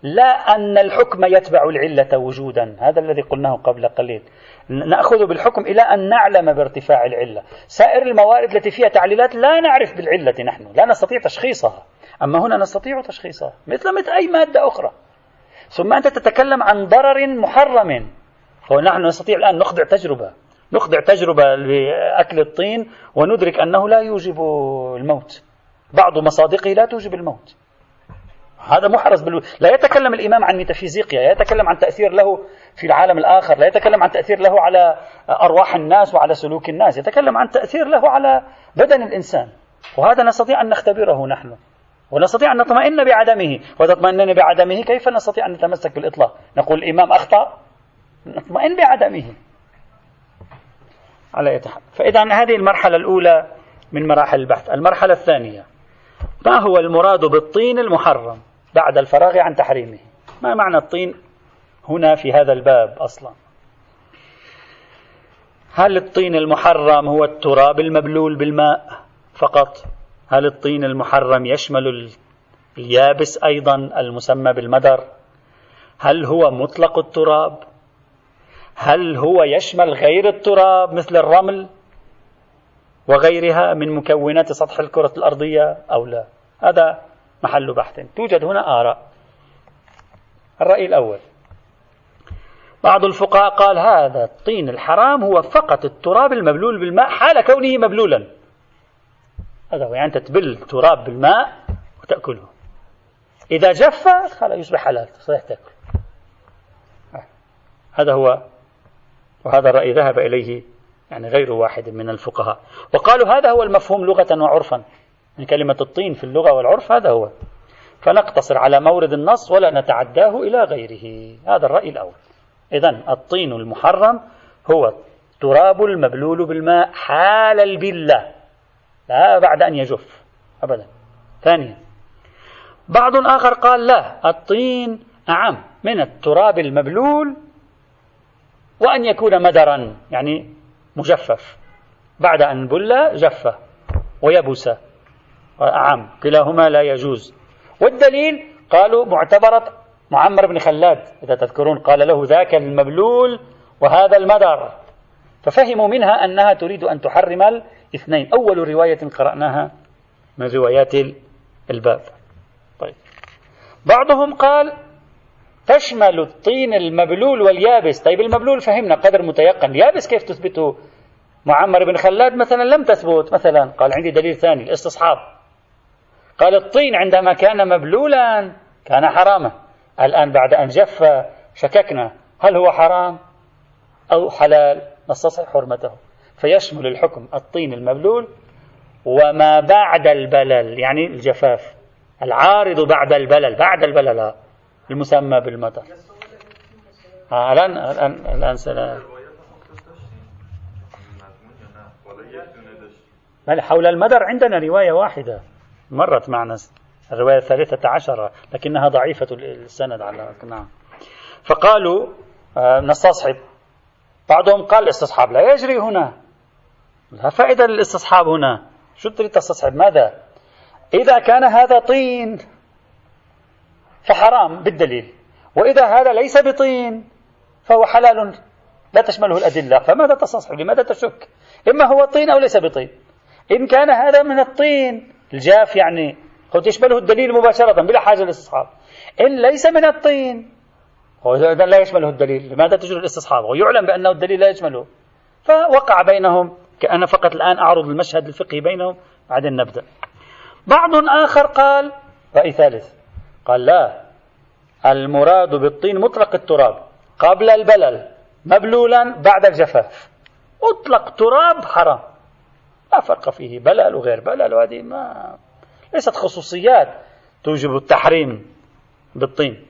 لا أن الحكم يتبع العلة وجودا. هذا الذي قلناه قبل قليل. نأخذ بالحكم إلى أن نعلم بارتفاع العلة. سائر الموارد التي فيها تعليلات لا نعرف بالعلة نحن. لا نستطيع تشخيصها. أما هنا نستطيع تشخيصها. مثل مثل أي مادة أخرى. ثم أنت تتكلم عن ضرر محرم. ونحن نستطيع الآن نخضع تجربة. نخضع تجربة لأكل الطين وندرك أنه لا يوجب الموت. بعض مصادقه لا توجب الموت. هذا محرز بال... لا يتكلم الإمام عن ميتافيزيقيا يتكلم عن تأثير له في العالم الآخر لا يتكلم عن تأثير له على أرواح الناس وعلى سلوك الناس يتكلم عن تأثير له على بدن الإنسان. وهذا نستطيع أن نختبره نحن. ونستطيع أن نطمئن بعدمه. وتطمئنن بعدمه كيف نستطيع أن نتمسك بالإطلاق؟ نقول الإمام أخطأ نطمئن بعدمه. على يتحق. فإذا هذه المرحلة الأولى من مراحل البحث. المرحلة الثانية ما هو المراد بالطين المحرم بعد الفراغ عن تحريمه؟ ما معنى الطين هنا في هذا الباب أصلا؟ هل الطين المحرم هو التراب المبلول بالماء فقط؟ هل الطين المحرم يشمل اليابس أيضا المسمى بالمدر؟ هل هو مطلق التراب؟ هل هو يشمل غير التراب مثل الرمل وغيرها من مكونات سطح الكرة الأرضية أو لا؟ هذا محل بحث. توجد هنا آراء. الرأي الأول. بعض الفقهاء قال هذا الطين الحرام هو فقط التراب المبلول بالماء حال كونه مبلولا. هذا هو يعني أنت تبل التراب بالماء وتأكله. إذا جف خلاص يصبح حلال تصيح تأكل. هذا هو وهذا الرأي ذهب إليه يعني غير واحد من الفقهاء. وقالوا هذا هو المفهوم لغة وعرفا. من كلمة الطين في اللغة والعرف هذا هو. فنقتصر على مورد النص ولا نتعداه إلى غيره. هذا الرأي الأول. إذا الطين المحرم هو التراب المبلول بالماء حال البلة. لا بعد أن يجف. أبدا. ثانيا. بعض آخر قال لا الطين أعم من التراب المبلول وأن يكون مدرا يعني مجفف. بعد أن بل جف ويبس أعم كلاهما لا يجوز. والدليل قالوا معتبرة معمر بن خلاد إذا تذكرون قال له ذاك المبلول وهذا المدر. ففهموا منها أنها تريد أن تحرم الاثنين. أول رواية قرأناها من روايات الباب. طيب. بعضهم قال تشمل الطين المبلول واليابس. طيب المبلول فهمنا قدر متيقن. اليابس كيف تثبته؟ معمر بن خلاد مثلا لم تثبت. مثلا قال عندي دليل ثاني الاستصحاب. قال الطين عندما كان مبلولا كان حراما. الآن بعد أن جف شككنا هل هو حرام أو حلال؟ نستصحب حرمته. فيشمل الحكم الطين المبلول وما بعد البلل يعني الجفاف. العارض بعد البلل. بعد البلل المسمى بالمطر. الآن الآن الآن سلام حول المدر عندنا رواية واحدة. مرت معنا الرواية الثالثة عشرة لكنها ضعيفة السند على نعم. فقالوا آه، نستصحب. بعضهم قال الاستصحاب لا يجري هنا. لا فائدة للاستصحاب هنا. شو تريد تستصحب؟ ماذا؟ إذا كان هذا طين. فحرام بالدليل. وإذا هذا ليس بطين فهو حلال لا تشمله الأدلة. فماذا تستصحب لماذا تشك؟ إما هو طين أو ليس بطين. إن كان هذا من الطين الجاف يعني قد يشمله الدليل مباشرة بلا حاجة للاستصحاب. إن ليس من الطين هو لا يشمله الدليل. لماذا تجري الاستصحاب؟ ويعلم بأنه الدليل لا يشمله. فوقع بينهم كأنا فقط الآن أعرض المشهد الفقهي بينهم بعدين نبدأ. بعض آخر قال رأي ثالث. قال لا. المراد بالطين مطلق التراب. قبل البلل مبلولا بعد الجفاف. مطلق تراب حرام. لا فرق فيه. بلل وغير بلل وهذه ما ليست خصوصيات توجب التحريم بالطين.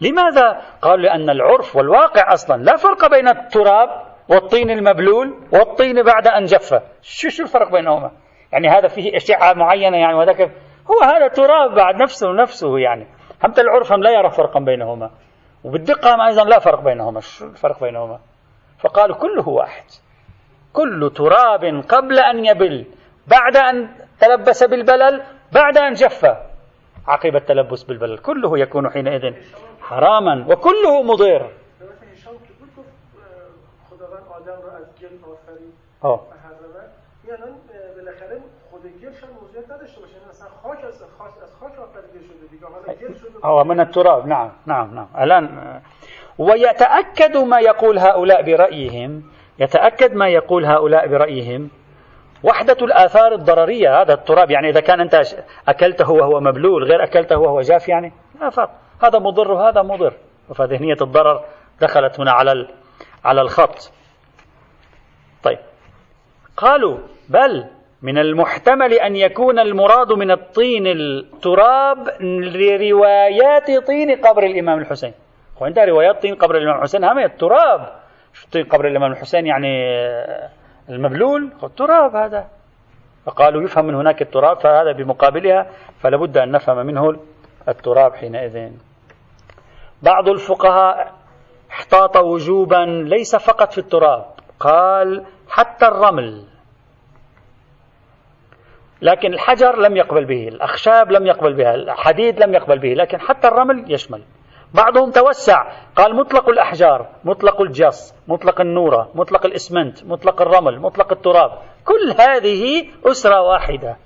لماذا؟ قالوا لأن العرف والواقع أصلا لا فرق بين التراب والطين المبلول والطين بعد أن جف. شو شو الفرق بينهما؟ يعني هذا فيه أشعة معينة يعني وذاك هو هذا تراب بعد نفسه نفسه يعني. حتى العرف هم لا يرى فرقا بينهما. وبالدقة هم أيضا لا فرق بينهما. شو الفرق بينهما؟ فقالوا كله واحد. كل تراب قبل أن يبل بعد أن تلبس بالبلل بعد أن جف عقب التلبس بالبلل. كله يكون حينئذ حراما وكله مضر آه بالاخره خود هم موضوعیت نداشته باشه. مثلا خاک از خاک از خاک آفریده شده دیگه. حالا گل شده هو من التراب نعم نعم نعم. الآن ويتأكد ما يقول هؤلاء برأيهم يتأكد ما يقول هؤلاء برأيهم وحدة الآثار الضررية هذا التراب. يعني إذا كان أنت أكلته وهو مبلول غير أكلته وهو جاف يعني لا فرق. هذا مضر وهذا مضر. فذهنية الضرر دخلت هنا على على الخط. طيب. قالوا بل من المحتمل أن يكون المراد من الطين التراب لروايات طين قبر الإمام الحسين. وعندها روايات طين قبر الإمام الحسين هم التراب. طين قبر الإمام الحسين يعني المبلول؟ التراب هذا. فقالوا يفهم من هناك التراب فهذا بمقابلها فلا بد أن نفهم منه التراب حينئذ. بعض الفقهاء احتاط وجوبا ليس فقط في التراب قال حتى الرمل. لكن الحجر لم يقبل به الأخشاب لم يقبل بها الحديد لم يقبل به لكن حتى الرمل يشمل. بعضهم توسع قال مطلق الأحجار مطلق الجص مطلق النورة مطلق الإسمنت مطلق الرمل مطلق التراب. كل هذه أسرة واحدة.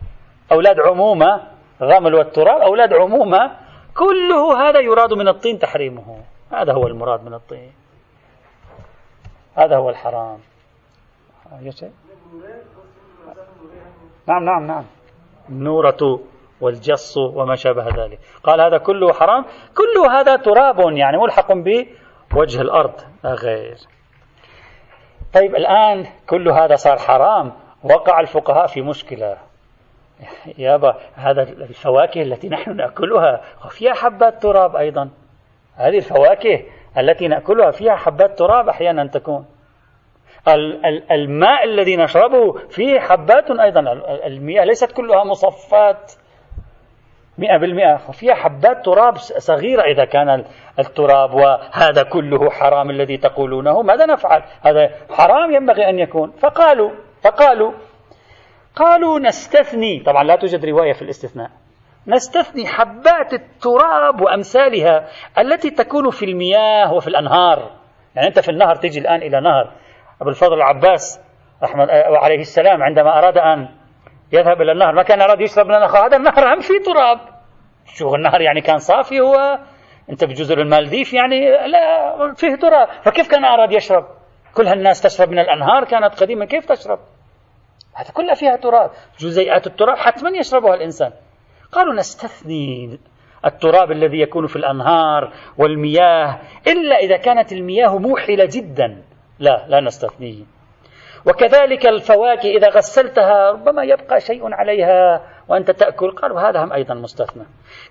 أولاد عمومة الرمل والتراب أولاد عمومة كله هذا يراد من الطين تحريمه. هذا هو المراد من الطين. هذا هو الحرام. نعم نعم نعم. النورة والجص وما شابه ذلك. قال هذا كله حرام. كل هذا تراب يعني ملحق بوجه الأرض لا غير. طيب الآن كل هذا صار حرام. وقع الفقهاء في مشكلة. يابا هذا الفواكه التي نحن نأكلها وفيها حبات تراب أيضا. هذه الفواكه التي نأكلها فيها حبات تراب أحيانا تكون. الماء الذي نشربه فيه حبات أيضا. المياه ليست كلها مصفات مئة بالمئة. فيها حبات تراب صغيرة إذا كان التراب وهذا كله حرام الذي تقولونه. ماذا نفعل؟ هذا حرام ينبغي أن يكون. فقالوا فقالوا قالوا نستثني. طبعا لا توجد رواية في الاستثناء. نستثني حبات التراب وأمثالها التي تكون في المياه وفي الأنهار. يعني أنت في النهر تجي الآن إلى نهر أبو الفضل العباس رحمه عليه السلام عندما أراد أن يذهب إلى النهر ما كان أراد يشرب من النهر. هذا النهر هم فيه تراب. شو النهر يعني كان صافي هو أنت بجزر المالديف يعني لا فيه تراب. فكيف كان أراد يشرب؟ كل هالناس تشرب من الأنهار كانت قديما. كيف تشرب؟ هذا كلها فيها تراب. جزيئات التراب حتما يشربها الإنسان. قالوا نستثني التراب الذي يكون في الأنهار والمياه إلا إذا كانت المياه موحلة جدا. لا لا نستثنيه وكذلك الفواكه إذا غسلتها ربما يبقى شيء عليها وأنت تأكل. قالوا هذا هم أيضا مستثنى.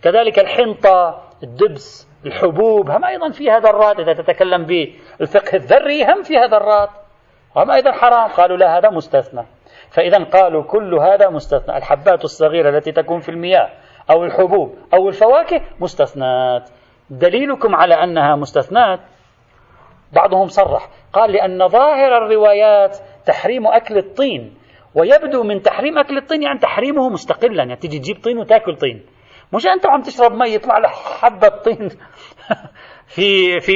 كذلك الحنطة الدبس الحبوب هم أيضا فيها ذرات. إذا تتكلم بالفقه الذري هم فيها ذرات. هم أيضا حرام. قالوا لا هذا مستثنى. فإذا قالوا كل هذا مستثنى. الحبات الصغيرة التي تكون في المياه أو الحبوب أو الفواكه مستثنات. دليلكم على أنها مستثنات. بعضهم صرح. قال لأن ظاهر الروايات تحريم أكل الطين ويبدو من تحريم أكل الطين يعني تحريمه مستقلا. يعني تجي تجيب طين وتأكل طين. مش أنت عم تشرب مي يطلع لك حبة طين في في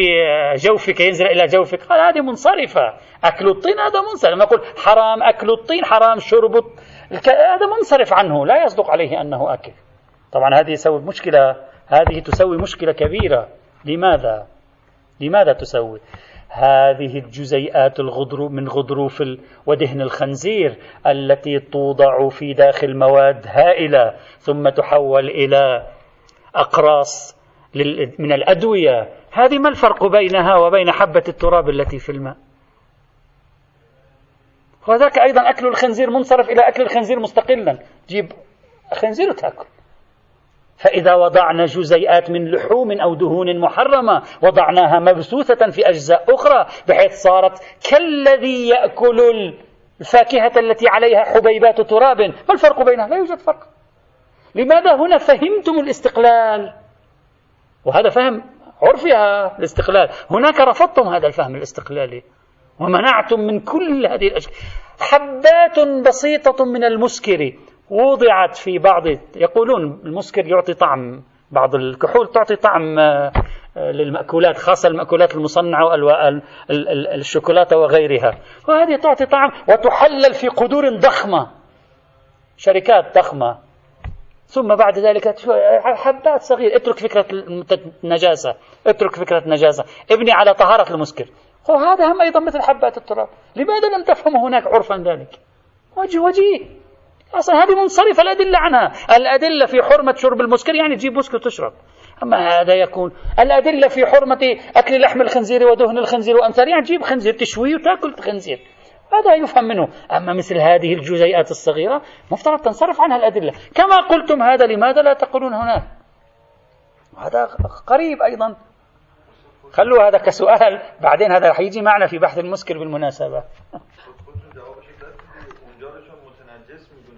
جوفك ينزل إلى جوفك. قال هذه منصرفة. أكل الطين هذا منصرف. لما نقول حرام أكل الطين حرام شرب هذا منصرف عنه. لا يصدق عليه أنه أكل. طبعا هذه تسوي مشكلة هذه تسوي مشكلة كبيرة. لماذا؟ لماذا تسوي؟ هذه الجزيئات الغضروف من غضروف ودهن الخنزير التي توضع في داخل مواد هائلة ثم تحول إلى أقراص من الأدوية. هذه ما الفرق بينها وبين حبة التراب التي في الماء؟ وذاك أيضا أكل الخنزير منصرف إلى أكل الخنزير مستقلا. جيب خنزير وتأكل. فإذا وضعنا جزيئات من لحوم أو دهون محرمة وضعناها مبثوثة في أجزاء أخرى بحيث صارت كالذي يأكل الفاكهة التي عليها حبيبات تراب. ما الفرق بينها؟ لا يوجد فرق. لماذا هنا فهمتم الاستقلال؟ وهذا فهم عرفها الاستقلال. هناك رفضتم هذا الفهم الاستقلالي. ومنعتم من كل هذه الأشياء. حبات بسيطة من المسكر. وضعت في بعض يقولون المسكر يعطي طعم. بعض الكحول تعطي طعم آه، للمأكولات خاصة المأكولات المصنعة الشوكولاتة وغيرها. وهذه تعطي طعم وتحلل في قدور ضخمة. شركات ضخمة. ثم بعد ذلك حبات صغيرة اترك فكرة النجاسة. اترك فكرة النجاسة. ابني على طهارة المسكر. هو هذا هم أيضا مثل حبات التراب. لماذا لم تفهم هناك عرفا ذلك؟ وجه وجيه. أصلا هذه منصرفة الأدلة عنها. الأدلة في حرمة شرب المسكر يعني تجيب مسكر وتشرب أما هذا يكون. الأدلة في حرمة أكل لحم الخنزير ودهن الخنزير وأمثال يعني تجيب خنزير تشويه وتأكل خنزير. هذا يفهم منه. أما مثل هذه الجزيئات الصغيرة مفترض تنصرف عنها الأدلة. كما قلتم هذا لماذا لا تقولون هناك هذا قريب أيضا. خلوا هذا كسؤال بعدين هذا راح يجي معنا في بحث المسكر بالمناسبة.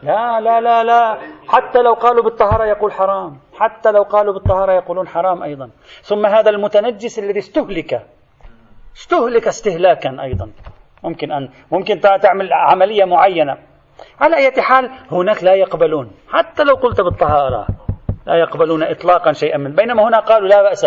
لا لا لا لا. حتى لو قالوا بالطهارة يقول حرام. حتى لو قالوا بالطهارة يقولون حرام أيضا. ثم هذا المتنجس الذي استهلك. استهلك استهلاكا أيضا. ممكن أن ممكن تعمل عملية معينة. على أي حال هناك لا يقبلون. حتى لو قلت بالطهارة لا يقبلون إطلاقا شيئا من بينما هنا قالوا لا بأس.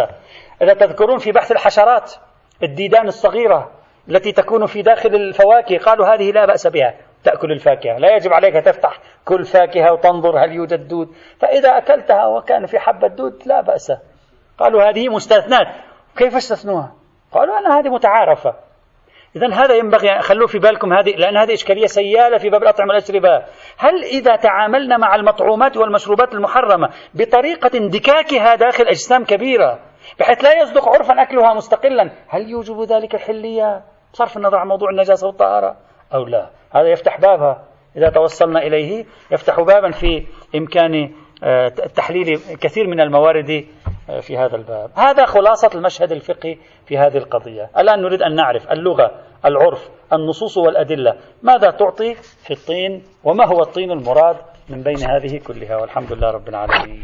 إذا تذكرون في بحث الحشرات الديدان الصغيرة التي تكون في داخل الفواكه قالوا هذه لا بأس بها. تأكل الفاكهة. لا يجب عليك تفتح كل فاكهة وتنظر هل يوجد دود. فإذا أكلتها وكان في حبة دود لا بأس. قالوا هذه مستثنات كيف استثنوها؟ قالوا أن هذه متعارفة. إذا هذا ينبغي خلوه في بالكم هذه لأن هذه إشكالية سيالة في باب الأطعمة والأشربة هل إذا تعاملنا مع المطعومات والمشروبات المحرمة بطريقة اندكاكها داخل أجسام كبيرة بحيث لا يصدق عرفا أكلها مستقلا هل يوجب ذلك الحلية بصرف النظر عن موضوع النجاسة والطهارة أو لا؟ هذا يفتح بابها. إذا توصلنا إليه يفتح بابا في إمكان آه، تحليل كثير من الموارد آه، في هذا الباب. هذا خلاصة المشهد الفقهي في هذه القضية. الآن نريد أن نعرف اللغة العرف النصوص والأدلة. ماذا تعطي في الطين؟ وما هو الطين المراد من بين هذه كلها؟ والحمد لله رب العالمين.